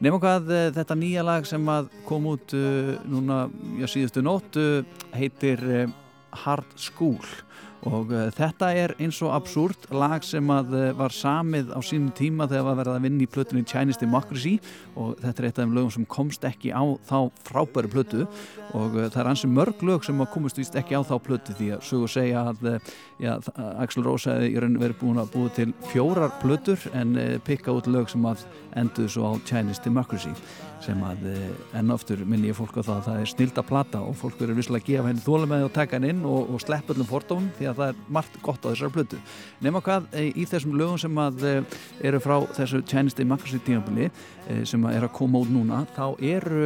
Nefnum hvað þetta nýja lag sem kom út núna já, síðustu nótt uh, heitir Hard School og uh, þetta er eins og absúrt lag sem að uh, var samið á sínum tíma þegar var verið að vinna í plötunni Chinese Democracy. Og þetta er eitt af þeim lögum sem komst ekki á þá frábæri plötu. Og uh, það er ansi mörg lög sem að komast vist ekki á þá plötu því að sögur segja að já, Axl Rose hefði í raun verið búin að búið til fjórar plötur en pikka út lög sem að enduðu svo á Chinese Democracy sem að enn oftur minni ég fólk á það að það er snilda plata og fólk verður visslega að gefa henni þólumæði og taka henni inn og, og slepp öllum fordómum því að það er margt gott á þessari plötu. Nema hvað í þessum lögum sem að eru frá þessu Chinese Democracy tímafili sem að er að koma út núna þá eru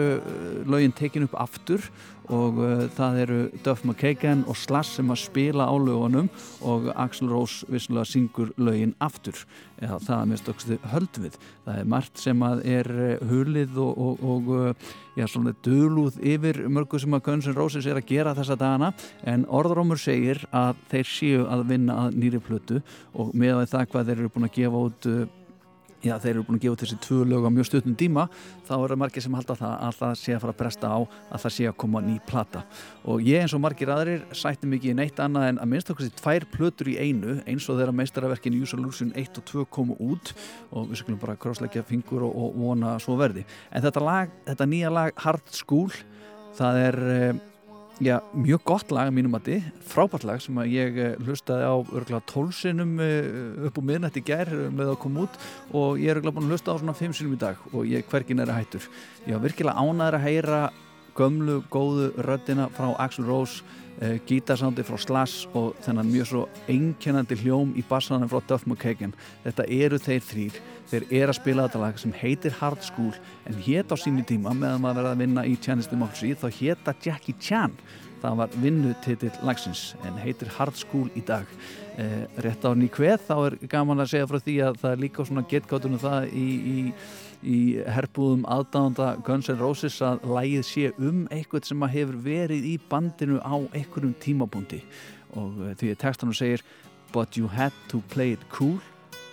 lögin tekin upp aftur og uh, það eru Duff McKagan og Slash sem að spila á lögunum og Axl Rose vissulega syngur lögin aftur. Eða það er mest okkur höld við það er margt sem að er hulið og, og, og já, svona dölúð yfir mörgu sem að Guns N' Roses er að gera þessa dagana. En orðrómur segir að þeir séu að vinna að nýri plötu og með það hvað þeir eru búin að gefa út Já, þeir eru búin að gefa þessi tvö lög á mjög stutnum díma þá eru margir sem halda það að það sé að fara að bresta á að það sé að koma ný plata. Og ég eins og margir aðrir sætti mikið í neitt annað en að minnst okkur þessi tvær plötur í einu eins og þeirra meistaraverkin Use Illusion 1 og 2 komu út. Og við skulum bara krossleggja fingur og, og vona svo verði. En þetta, lag, þetta nýja lag Hard School það er Já, mjög gott lag mínum að þið, frábært lag sem að ég hlustaði á örgulega tólsinum upp úr miðnætti gær með að koma út og ég er örgulega búin að hlusta á svona fimm sinum í dag og ég hvergin er að hættur. Ég var virkilega ánæður að heyra gömlu, góðu röddina frá Axl Rose, gítarsándi frá Slash og þennan mjög svo einkennandi hljóm í bassanum frá Duff McKagan. Þetta eru þeir þrýr þeir eru að spila þetta lag sem heitir Hard School en hétt á sínu tíma meðan maður verið að vinna í Chinese Democracy þá hétta Jackie Chan. Það var vinnutitill lagsins en heitir Hard School í dag. Eh, rétt á ný hveð þá er gaman að segja frá því að það er líka svona getgáttunum það í, í, í herbúðum aðdánda Guns N' Roses að lægið sé um eitthvað sem hefur verið í bandinu á einhverjum tímabúndi og eh, því að textanum segir But you had to play it cool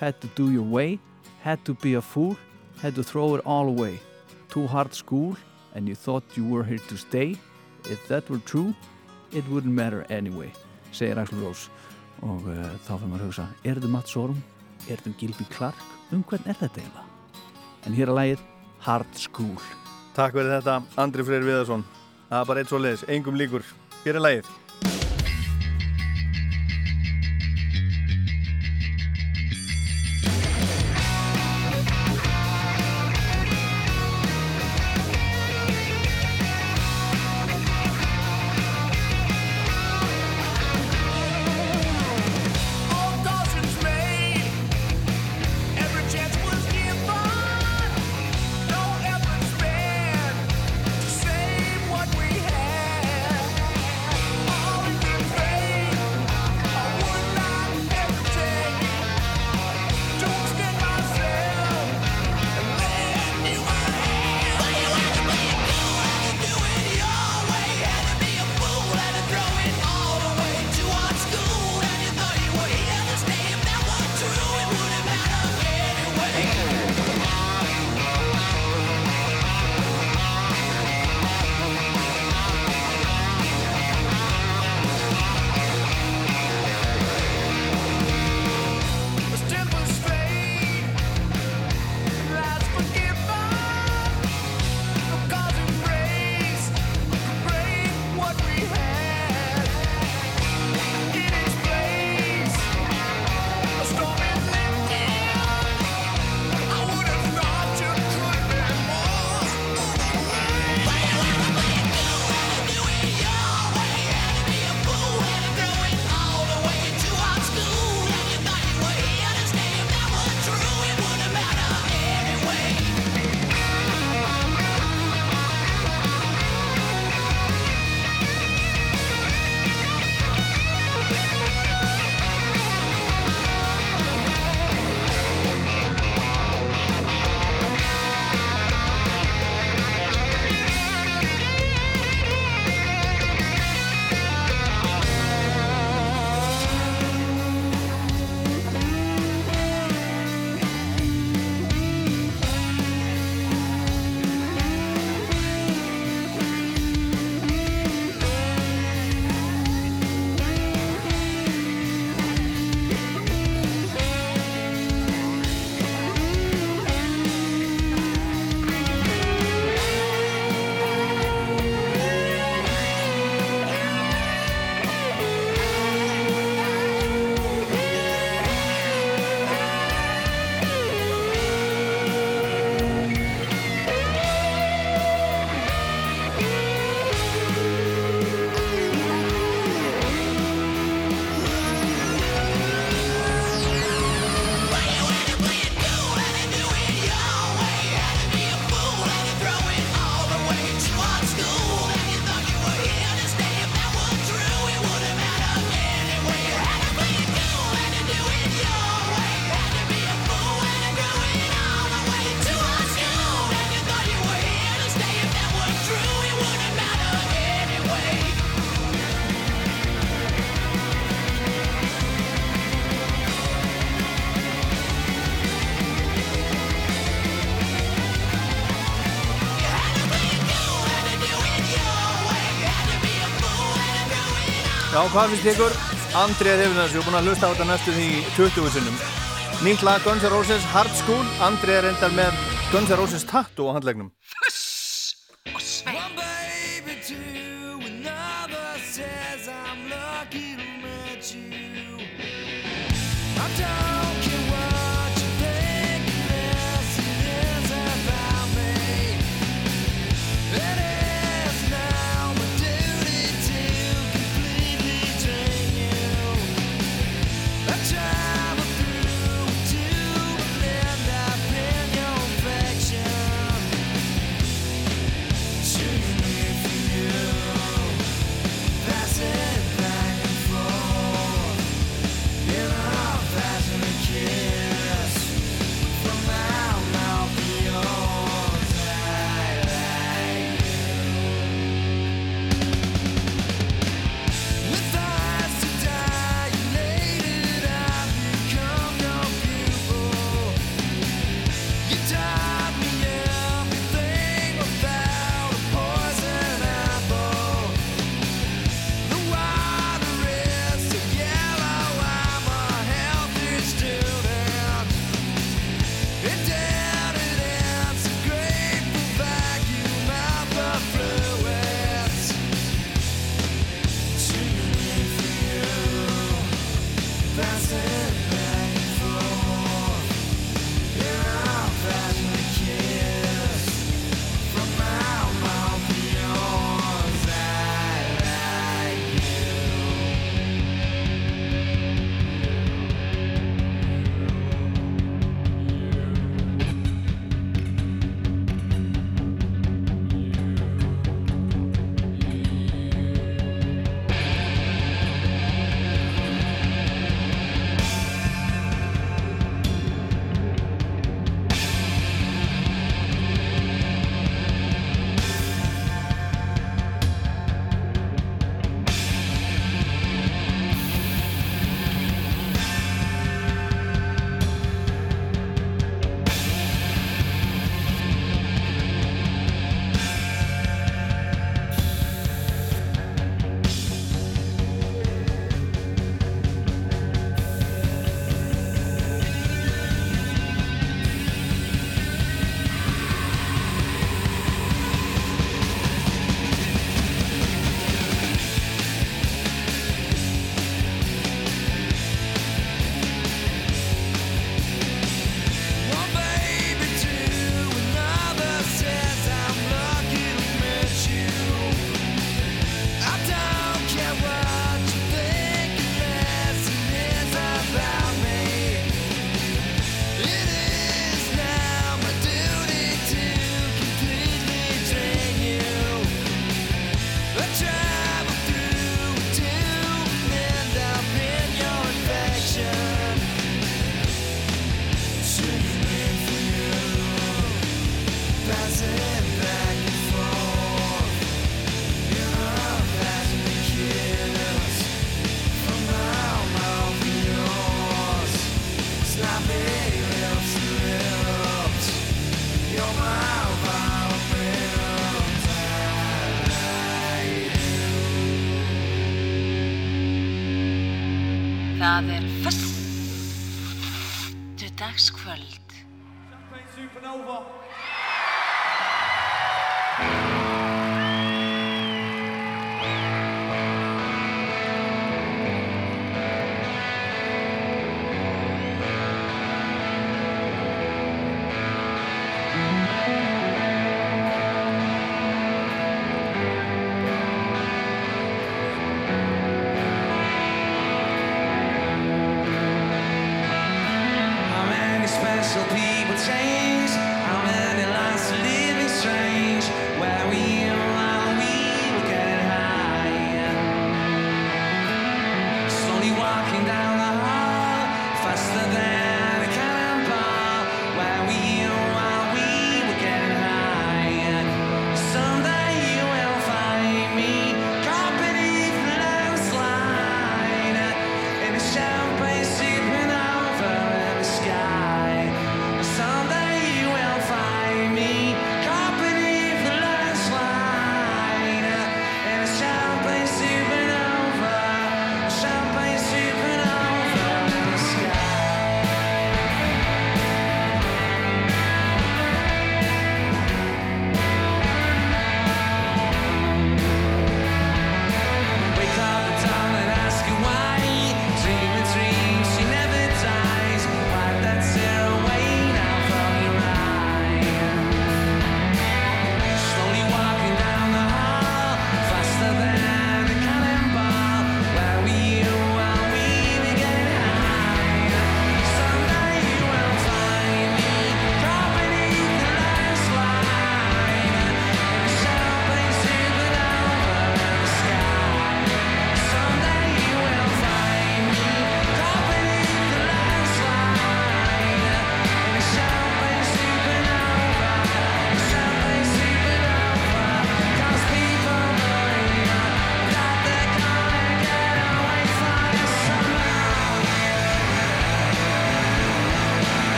had to do your way had to be a fool, had to throw it all away. Too hard school, and you thought you were here to stay. If that were true, it wouldn't matter anyway, segir Axl Rose. Og uh, þá fyrir maður að hugsa, er þetta Matt Sorum? Er þetta Gilby Clark? Um hvern er þetta eiginlega? En hér er lægið Hard School. Takk fyrir þetta, Andri Freyr Viðarsson. Það er bara eitt svo leiðis, engum líkur. Hér er lægið. Hvað finnst ykkur? Andrið hefur þessu, búin að hlusta á þetta næstu því 20 sinnum. Nýtt lag Guns N' Roses Hard School, Andrið er endar með Guns N' Roses tattoo á handlegnum.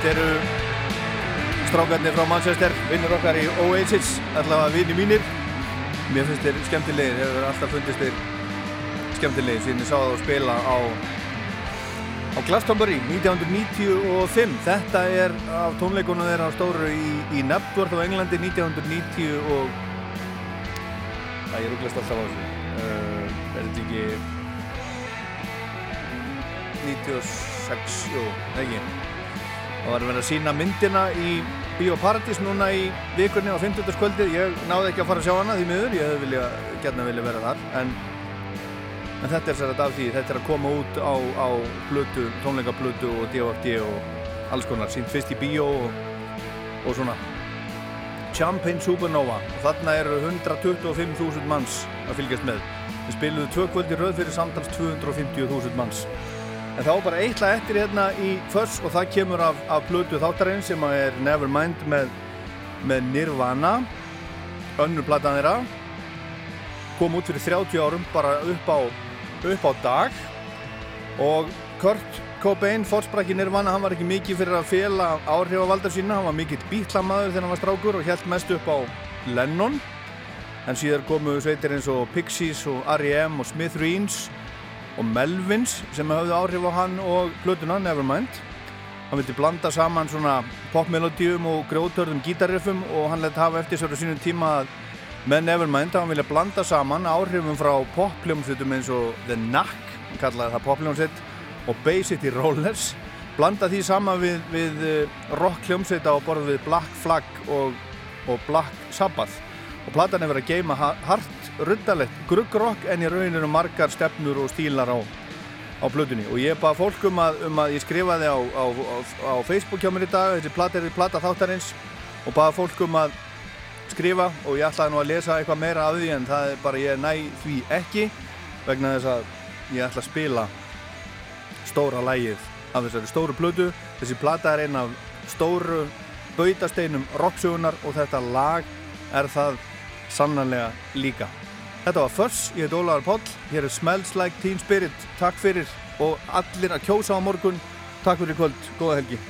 Þetta eru strákarnir frá Manchester, vinnur okkar í Oasis, allavega vinni mínir. Mér finnst þeir skemmtilegir, hefur alltaf fundist þeir skemmtilegir síðan ég sá það að spila á, á Glastonbury 1995. Þetta er af tónleikunum þeirra stóru í, í Nebworth á Englandi 1990 og það ég rúglast alltaf á þessu. Uh, er þetta ekki 96, jú, ekki. Það var verið að sína myndina í Bíóparadís núna í vikunni á 50. kvöldið. Ég náði ekki að fara að sjá hana því miður, ég hefði vilja, gætna vilja vera þar. En, en þetta er sér að af því, þetta er að koma út á, á blötu, tónleikablötu og DVD og alls konar. Sínt fyrst í bíó og, og svona Champagne Supernova. Og þarna eru 125.000 manns að fylgjast með. Við spiluðu tvö kvöldi rauð fyrir samtals 250.000 manns. En þá bara eitt lag eftir hérna í Fuss og það kemur af, af blödu þáttarinn sem er Nevermind með, með Nirvana. Önnur platan þeirra kom út fyrir 30 árum bara upp á, upp á dag. Og Kurt Cobain fórsprakki Nirvana, hann var ekki mikið fyrir að fela áhrifavaldar sína, hann var mikill bítlamaður þegar hann var strákur og held mest upp á Lennon. En síðar komu sveitir eins og Pixies og R.E.M. og Smithereens og Melvins sem hafði áhrif á hann og plötuna Nevermind hann vildi blanda saman svona popmelodíum og grjótörðum gítarriffum og hann lett hafa eftir sér á sínum tíma að með Nevermind hann vilja blanda saman áhrifum frá popljómsveitum eins og The Knack hann kallaði það popljómsveit og Bay City Rollers. Blanda því saman við, við rockljómsveita á borð við Black Flag og, og Black Sabbath. Og platan er verið að geima hart ruddalegt gruggrokk en í rauninu margar stefnur og stílar á, á blöðunni og ég baða fólk um að, um að ég skrifaði á, á, á Facebook hjá mér í dag þessi plata er í plata þáttarins og baða fólk um að skrifa og ég ætlaði nú að lesa eitthvað meira af því en það er bara ég næ því ekki vegna þess að ég ætla að spila stóra lægið af þessari stóru blödu þessi plata er einn af stóru bautasteinum rocksögunar og þetta lag er það sannanlega líka Þetta var Fuss, ég heit Ólaður Póll, hér er Smells Like Teen Spirit, takk fyrir og allir að kjósa á morgun, takk fyrir kvöld, góða helgi.